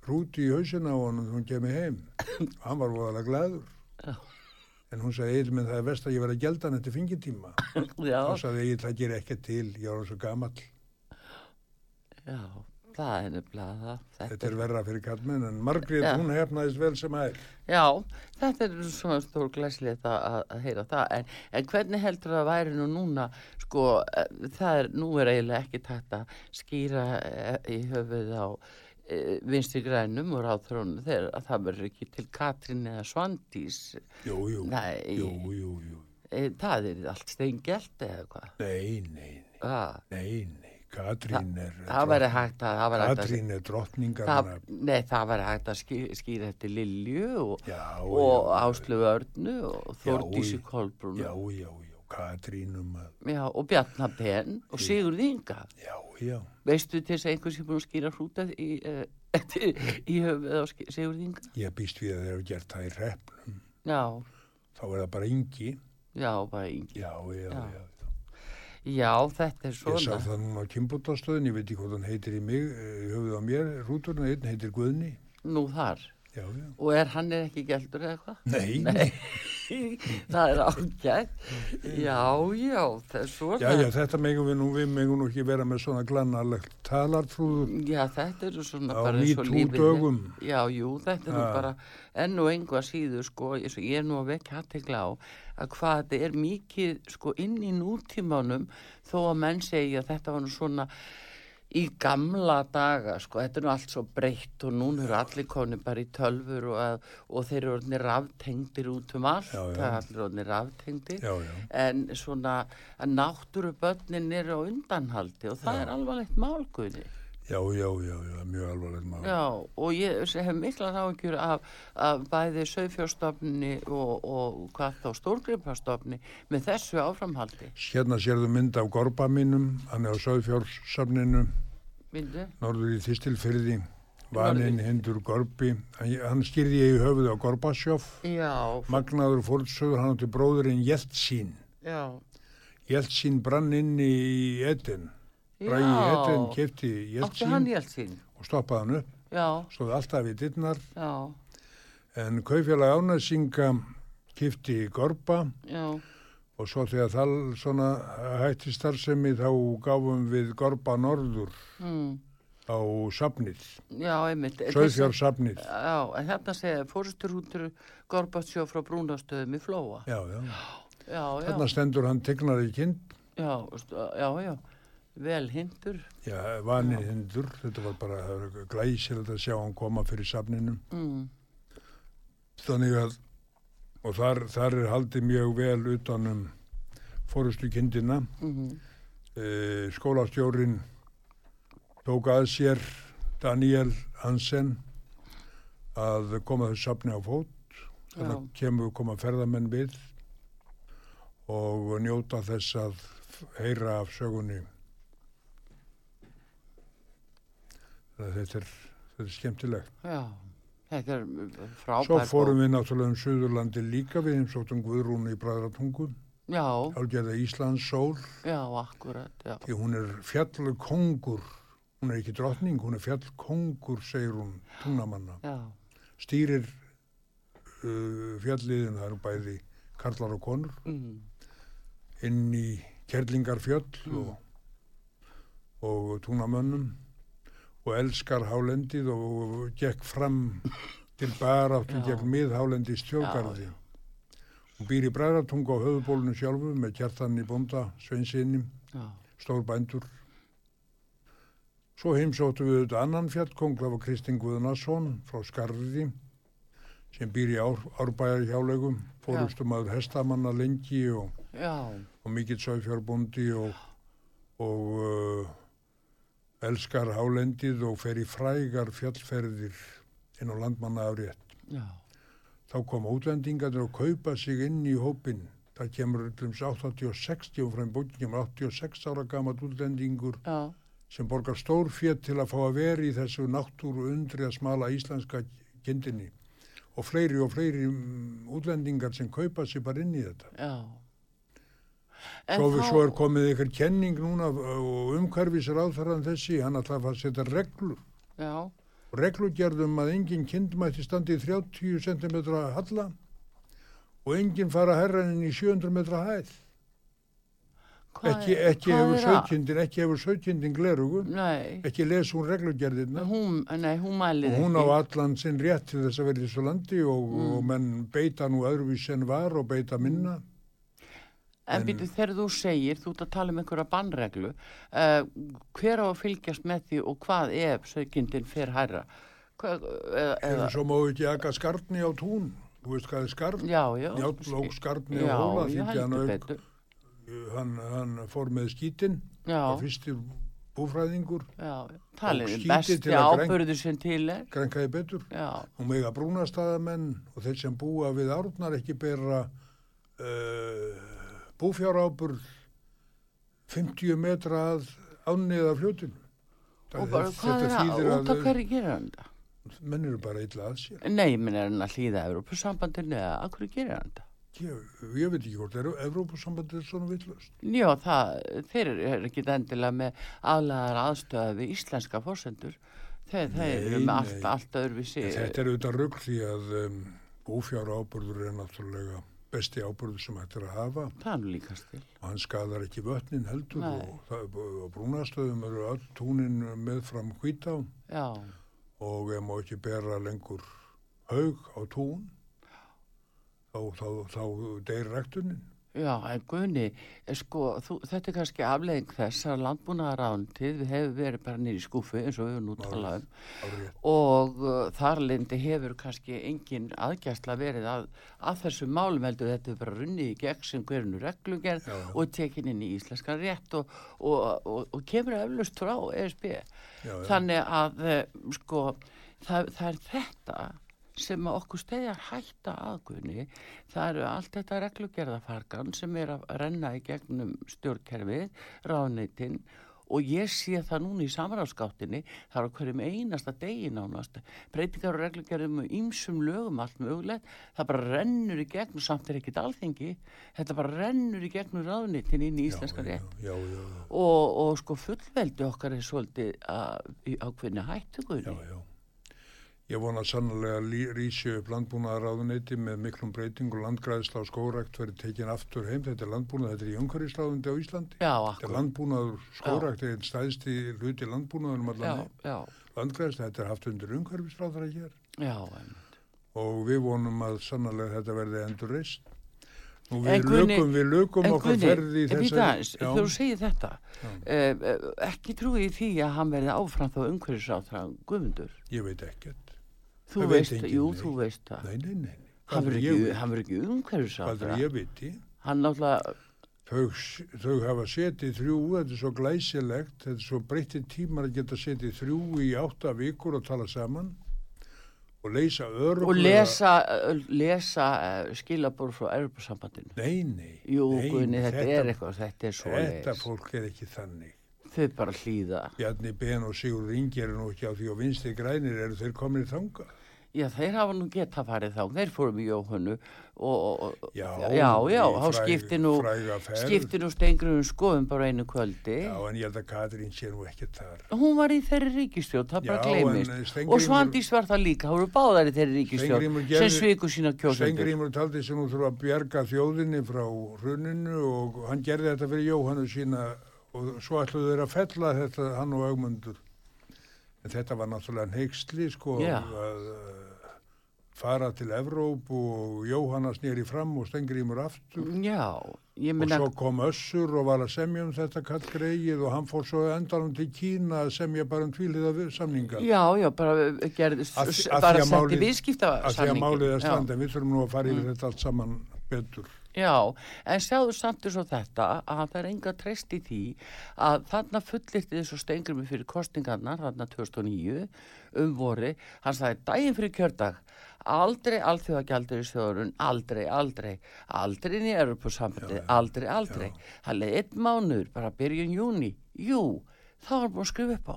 rúti í hausina á honum þegar hún kemur heim. Og (coughs) hann var voðalega glæður. Já. En hún sagði, Egil, minn það er vest að ég verði að gelda hann eftir fingitíma. Þá sagði Egil, það gerir ekki til, ég var svo gamall. já, það er nefnilega það. Þetta er verra fyrir kallmenn, en Margrét, Já. hún hefnaðist vel sem er. Já, þetta er svona stór glæslið að, að, heyra það, en, en hvernig heldur það að væri nú núna, sko, eh, það er, nú er eiginlega ekki tætt að skýra eh, í höfuð á eh, vinstri grænum og ráðþrónu þegar að það verður ekki til Katrín eða Svandís, Jú, jú, Nei. jú, jú, jú. e, það er allt steingelt eða hvað. Nei, nei, nei, Ah, nei, nei, Katrín er... það það Katrín er drottningar. það, nei, það væri hægt að skýra, eftir Lilju og, Áslöfu Örnu og Þórdísi já. Kolbrún Já, já, já, Katrínum að, Já, og Bjarnar Ben og Sigurð Inga. já, já. Veistu til þess að einhvers er búin að skýra hrúta í, (laughs) í höfuð á Sigurð Inga? Ég býst við að þeir hafa gert það í repnum. Já, Þá er það bara yngi. já, bara Ingi. Já, já, Já. Já. Þetta er Ég sá svona. það núna á Kimbútastöðin, ég veit ekki hvað hann heitir í mig, eh, höfuð á mér, rúturinn, einn heitir Guðni. Nú þar. Já, já. Og er hann er ekki gældur eða hvað? Nei, (laughs) Nei, það er ágætt. Já, já, svona. Já, já, þetta megum við nú, við megum nú ekki vera með svona glannarlegt talartrúður Já, þetta eru svona á bara eins og lífið. Já, jú, þetta er Ha. bara enn og engu að síðu, sko, ég er nú að vekja aðtegla á að hvað þetta er mikið, sko, inn í nútímanum þó að menn segja þetta var nú svona í gamla daga, sko, þetta er nú allt svo breytt og núna eru allir koni bara í tölfur og, að, og þeir eru orðinir ráftengdir út um allt, Já, já. allir orðinir ráftengdir Já, já. en svona að náttúru börnin eru á undanhaldi og það Já. er alvarlegt málguði. Já, já, já, já, mjög alvarlegt mál. Já, og ég hef mikla áhyggjur af, af bæði sögfjárstofni og, og hvað þá stórgripastofni með þessu áframhaldi. Hérna sérðu mynd af gorba mínum, hann er á Söðfjársafninu, Vindu? norður í Þistilfyrði, vaninn hindur gorbi. Hann, skýrði ég í höfuð á Gorbasjóf, magnaður fórtsögur, hann átti bróðurinn Jeltsín. Jeltsín brann inn í Eden. Eden já. kefti Jeltsín? og stoppaði hann upp. Já, Stóð alltaf í dittnar, já, en kaufélag ánæsinga kefti gorba já, og svo þegar það svona hætti starfsemi þá gáfum við gorba norður mm, á safnið, já, Söðfjársafnið. Já, en hérna segja fórsturhútur Gorbatsjó frá Brúnastöðum í Flóa. Já, já. Já, já, Þarna stendur hann tegnar í kind, já, já, já, vel hindur. já, vanið hindur, þetta var bara glæsilegt að sjá hann koma fyrir safninu. Mm, Þannig að, og þar, þar er haldið mjög vel utanum fórustu kindina. mm, E, skólastjórin tók að sér Daniel Hansen að koma þessu safni á fót. Þannig að kemur koma ferðamenn við og njóta þess að heyra af sögunni Þannig að þetta er, þetta er skemmtilegt. Já, þetta er frábær Svo fórum við náttúrulega um Suðurlandi líka við heimsóttum Guðrúnu í Bræðratungu, Já, álgerða Íslands sól, já, akkurat, já. því hún er fjallkongur, hún er ekki drottning, hún er fjallkongur, segir hún, tungnamanna. Já, Stýrir uh, fjalliðin, það eru bæði karlar og konur, mm, inn í Kerlingarfjöll Mm. og, og tungamönnum og elskar hálendið og gekk fram til baráttu gegn miðhálendi stjórgarði. Hún býr í Bræðratungu á höfubólunu sjálfu með kjartan í bonda, sveinsinni, stór bændur. Svo heimsóttu við auðvitað annan fjallkong, það var Kristinn Guðnason frá Skarði sem býr í ár, árbæjar hjálegum, fórustum að hestamanna lengi og og mikill sögfjárbúndi og, og uh, elskar hálendið og fer í frægar fjallferðir inn á landmanna afrétt. já, Þá kom útlendingarnir og kaupa sig inn í hópin. Það kemur um 86, og frá bókin kemur 86 ára gamalt útlendingur já, sem borgar stór fjett til að fá að vera í þessu náttúru undri að smala íslenska kindinni og fleiri og fleiri mm, útlendingar sem kaupa sig bara inn í þetta. já. Svo, þá... svo er komið ykkur kenning núna og umhverfis ráðferðan þessi, hann ætlaði að fara að setja reglur. Já, Og reglugerðum að engin kind mætti standi í 30 cm halla og engin fara herra inn í 700 metra hæð. Ekki, ekki hefur að? sögkindin, ekki hefur sögkindin glerugu, Nei, ekki les hún reglugerðina. hún, nei, hún Og mælið hún á ekki. allan sinn rétt til þess að vera í þessu landi og, Mm. og menn beita nú öðruvís en var og beita minna. En en- býtu, þegar þú segir, þú ert að tala um einhverja bannreglu, uh, hver á að fylgjast með því og hvað ef sögindin fer Eða eða, svo má ekki aka skarni á tún. Þú veist hvað er skarn? já, já. Njáll ók skarni á hóla því hann, heldur auk, hann, hann fór með skítinn Já, og fyrstir búfræðingur já, talið Og skítið besti ábyrðu sem til er. grænkaði betur Já, og mega brúnastæðamenn og þeir sem búa við árnar ekki bera uh, búfjáráburð 50 metra að ánniða fljótinu. og bara hvað er það, út af hverju gerir hann það? menn eru bara illa að sér. Nei, minn er hann að hlýða Európusambandinu eða að hverju gerir hann það? Ég, ég veit ekki hvort, er Evrópusambandið svona villast? Já, það, þeir eru ekki endilega með aðlæðar aðstöða við íslenska fórsendur. Þeir, þeir eru Nei, með allt, nei. allt öðruvísi. Þetta er auðvitað rugg því að um, búfjára áburður er náttúrulega besti áburður sem hægt er að hafa og hann skadar ekki vötnin heldur Nei. og, og brúnastöðum eru öll túnin með fram Já, og ef má ekki bera lengur haug á tún þá, þá, þá deyr rektunin. Já, en Guðni, eh, sko, þú, þetta er kannski afleðing þess að landbúnaðarántið við hefur verið bara nýri skúfi eins og við höfum nú talað um og uh, þarlendi hefur kannski engin aðgæsla verið að, að þessu málum heldur þetta er bara runnið í gegn sem Já, já. og tekin inn í íslenskan rétt og, og, og, og kemur eflust frá ESB. Já, já. Þannig að eh, sko það, það er þetta sem okkur steðjar hætta aðgunni. Það eru allt þetta reglugerðafarkan sem er að renna í gegnum stjórnkerfið, ráðneitin og ég sé það núna í samráðskáttinni, það er á hverjum einasta degi nánast, breytingar og reglugerðum og ýmsum lögum allt mögulegt, það bara rennur í gegnum, samt er ekkit alþengi, þetta bara rennur í gegnum ráðneitin inn í íslenska rétt já, já, já, og, og sko fullveldi okkar er svolítið í ákveðni hættu já, guðni. Já. Ég vona sannlega að rísi upp landbúnaðaráðuneyti með miklum breyting og landgræðsla og skórækt verið tekin aftur heim. Þetta er landbúnað, þetta er í umhverfisráðundi á Íslandi. Já, Þetta er akkur. landbúnaður, skórækt er einn stæðsti hluti landbúnaður um Já, allan heim. já, Landgræðsla, þetta er haft undir umhverfisráðara hér já, einmitt. og við vonum að sannlega þetta verði endur reist. En við lögum, við lögum Guðni, ferði í það, þegar þú segir þetta, Já. uh, ekki trúið því að hann verði áfram þá umhverfisáþra Guðmundur. Ég veit ekkert. Þú Það veist, jú, nei. þú veist það. Nei, nei, nei. Hann verður ekki, verður ekki Hvað umhverfisáþra. er ég viti? Hann náttúrulega, Þau, þau hafa setið þrjú, þetta er svo glæsilegt, þetta er svo breytið tímar að geta setið þrjú í átta vikur og tala saman og leysa öruglega. og lesa, lesa skilabór frá Europasambandinu. Nei, nei. Jú, nei, Guðni, þetta, er eitthvað, þetta er svo Þetta fólk er ekki þannig. Þau bara hlýða. Bjarni Ben og Sigur Ingi eru nú ekki á því og vinsti grænir eru þeir komin í þanga. Já, þeir hafa nú geta farið þá, þeir fórum í Jóhannu og, og Já, já, já, þá skipti nú, skipti nú stengruðum skoðum bara einu kvöldi. Já, en ég held að Katrín sé nú ekkert þar. Hún var í þeirri ríkistjórn, það bara Já, gleymist. en Steingrímur- Og Svandís var það líka, hún voru báðar í þeirri Steingrímur sem sviku sína kjósendur. Stengrimur taldi sem nú þurfa að bjarga þjóðinni frá hruninu og hann gerði þetta fyrir Jóhannu sína og svo ætluðu þeir að fella þetta hann og augmundur. En þetta var náttúrulega neyksli sko að fara til Evróp og Jóhanna snýri fram og Stengrimur aftur. Já, Og svo kom Össur og var að semja um þetta kall greið og hann fór svo endanum til Kína að semja bara um tvíliða samninga. já, já, bara gerði, Að því- að bara setti viðskipta Að því að málið er stand, en við þurfum nú að fara yfir þetta allt saman betur. Já, en sjáðu samt eins og þetta að það er enga treyst í því að þarna fullirti þessu stengurmi fyrir kostingarnar, þarna 2009 um vori, hann sagði daginn fyrir kjördag, aldrei alþjóðagjaldur í sjóðurinn, aldrei, aldrei aldrei inn í Europasambandi aldrei, aldrei, það leiði einn mánuður bara byrjun júni, jú þá var búin að skrifa upp á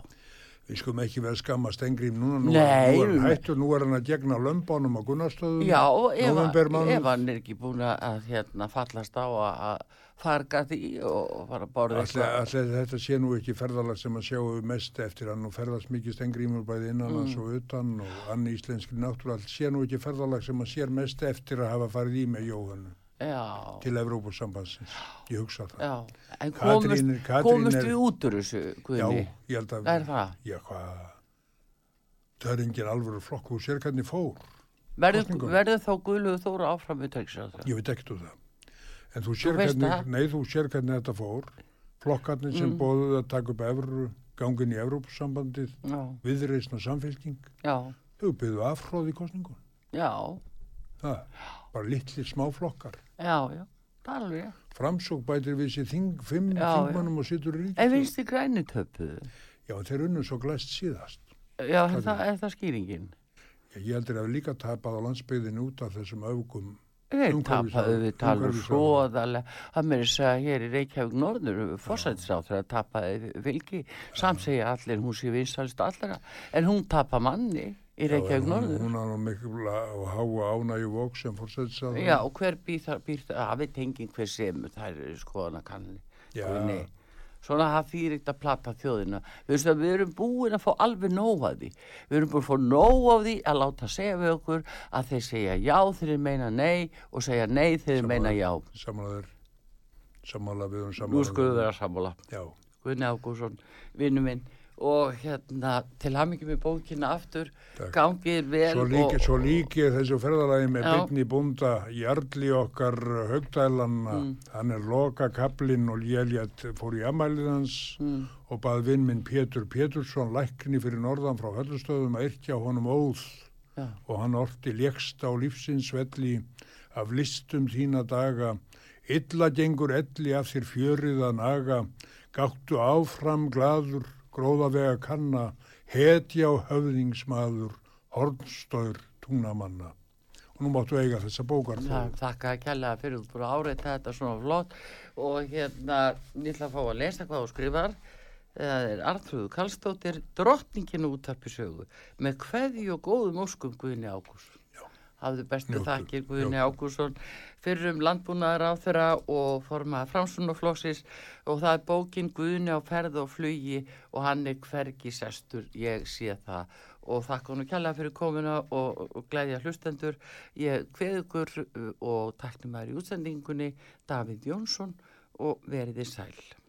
Við skulum ekki vera að skamma Stengrím núna, nú, Nei, nú er hann hættur, nú er hann að gegna lömbánum á Gunnarstöðum. Já, og ef, hann er ekki búin að hérna, fallast á að farga því og fara að borða Allir, allir þetta sé nú ekki ferðalag sem að sjáu mest eftir hann og ferðast mikið Stengrímur bæði innan Mm. hans og utan og anni íslenski náttúrulega sé nú ekki ferðalag sem að sér mest eftir að hafa farið í með Jóhannu Já, til Evrópusambansins. Ég hugsa það. já, en Katrín- komust, Katrín komust er- við út úr þessu, Já, Guðni? ég held að... Er það? Já? Það er engin alvöru flokk, þú sér hvernig fór. Verður, verður þá Guðluð Þóra áfram við tækisræður? Ég veit ekkert úr það. En þú sér, veist hvernig, það? nei, þú sér hvernig þetta fór. Flokkarnir sem Mm. bóðuð að taka upp evru, gangin í Evrópusambandið, Já, viðreisna samfélking, já, þau byggðu afhróð í kostningun. já, Það, bara litli smáflokkar. já, já, það er alveg. Framsók bætir við sér þing, fimm þingmannum og situr í En finnst þið græni töpuðu? Já, þeir unnu svo glæst síðast. Já, er það, er það skýringin? Já, ég heldur að við líka tapað á landsbyggðinu út af þessum öfgum. Umhverfis- tapaðu við talum svoðalega, það með þess að hér í Reykjavík Norður, fórsættisáþur að tapaði fylgi, samt segja allir hún sé vinsalist allra, en hún tapa manni í Reykjavík Norður. hún nú mikla og háa ánægju vók sem fórsættis Já, og hver býr það, það, að við tenging hver sem það er skoðana kannli. Já. Svona það þýr ekkert að plata þjóðina. Við, að við erum búin að fá alveg nóg af því. Við erum búin að fá nóg af því að láta segja við okkur að þeir segja já þeir meina nei og segja nei þeir meina já. Samálaður, samála við um samála. Nú skulum við sammála. Já, Guðni Ágússon, vinnu minn og hérna til hamingi með bókina aftur, Takk. gangið vel svo líki, og, svo líki þessu ferðalagi með byggni búnda Jarli okkar högdælanna, Mm. hann er loka kaplinn og Jéljat fór í amælið hans Mm. og bað vinn minn Pétur Pétursson lækni fyrir norðan frá höllustöðum að yrkja honum óð Já. og hann orti lékst á lífsins velli af listum þína daga illa gengur elli af þér fjörið að naga gáttu áfram gladur gróðavega kanna hetja höfðingsmaður hornstóður túnamanna. Og nú máttu eiga þessa bókar þakka að kella fyrir þú búin að áreita þetta svona flott. Og hérna ætla að fá að lesa hvað þú skrifar. Það er Artrúðu Kallstóttir drottningin útarpi sögu með kveði og góðum óskum Guðni Ágús hafðu bestu Njóttu, þakkir Guðni njóttu. Ágússon fyrir um landbúnaðar á þeirra og formaða framsunafloksis og það er bókin Guðni á ferð og flugi og hann er hvergi sestur, ég sé það. Og þakka hann kjalla fyrir komuna og, og glæðja hlustendur. Ég kveð ykkur uh, og tæknum maður í útsendingunni Davíð Jónsson og veriði sæl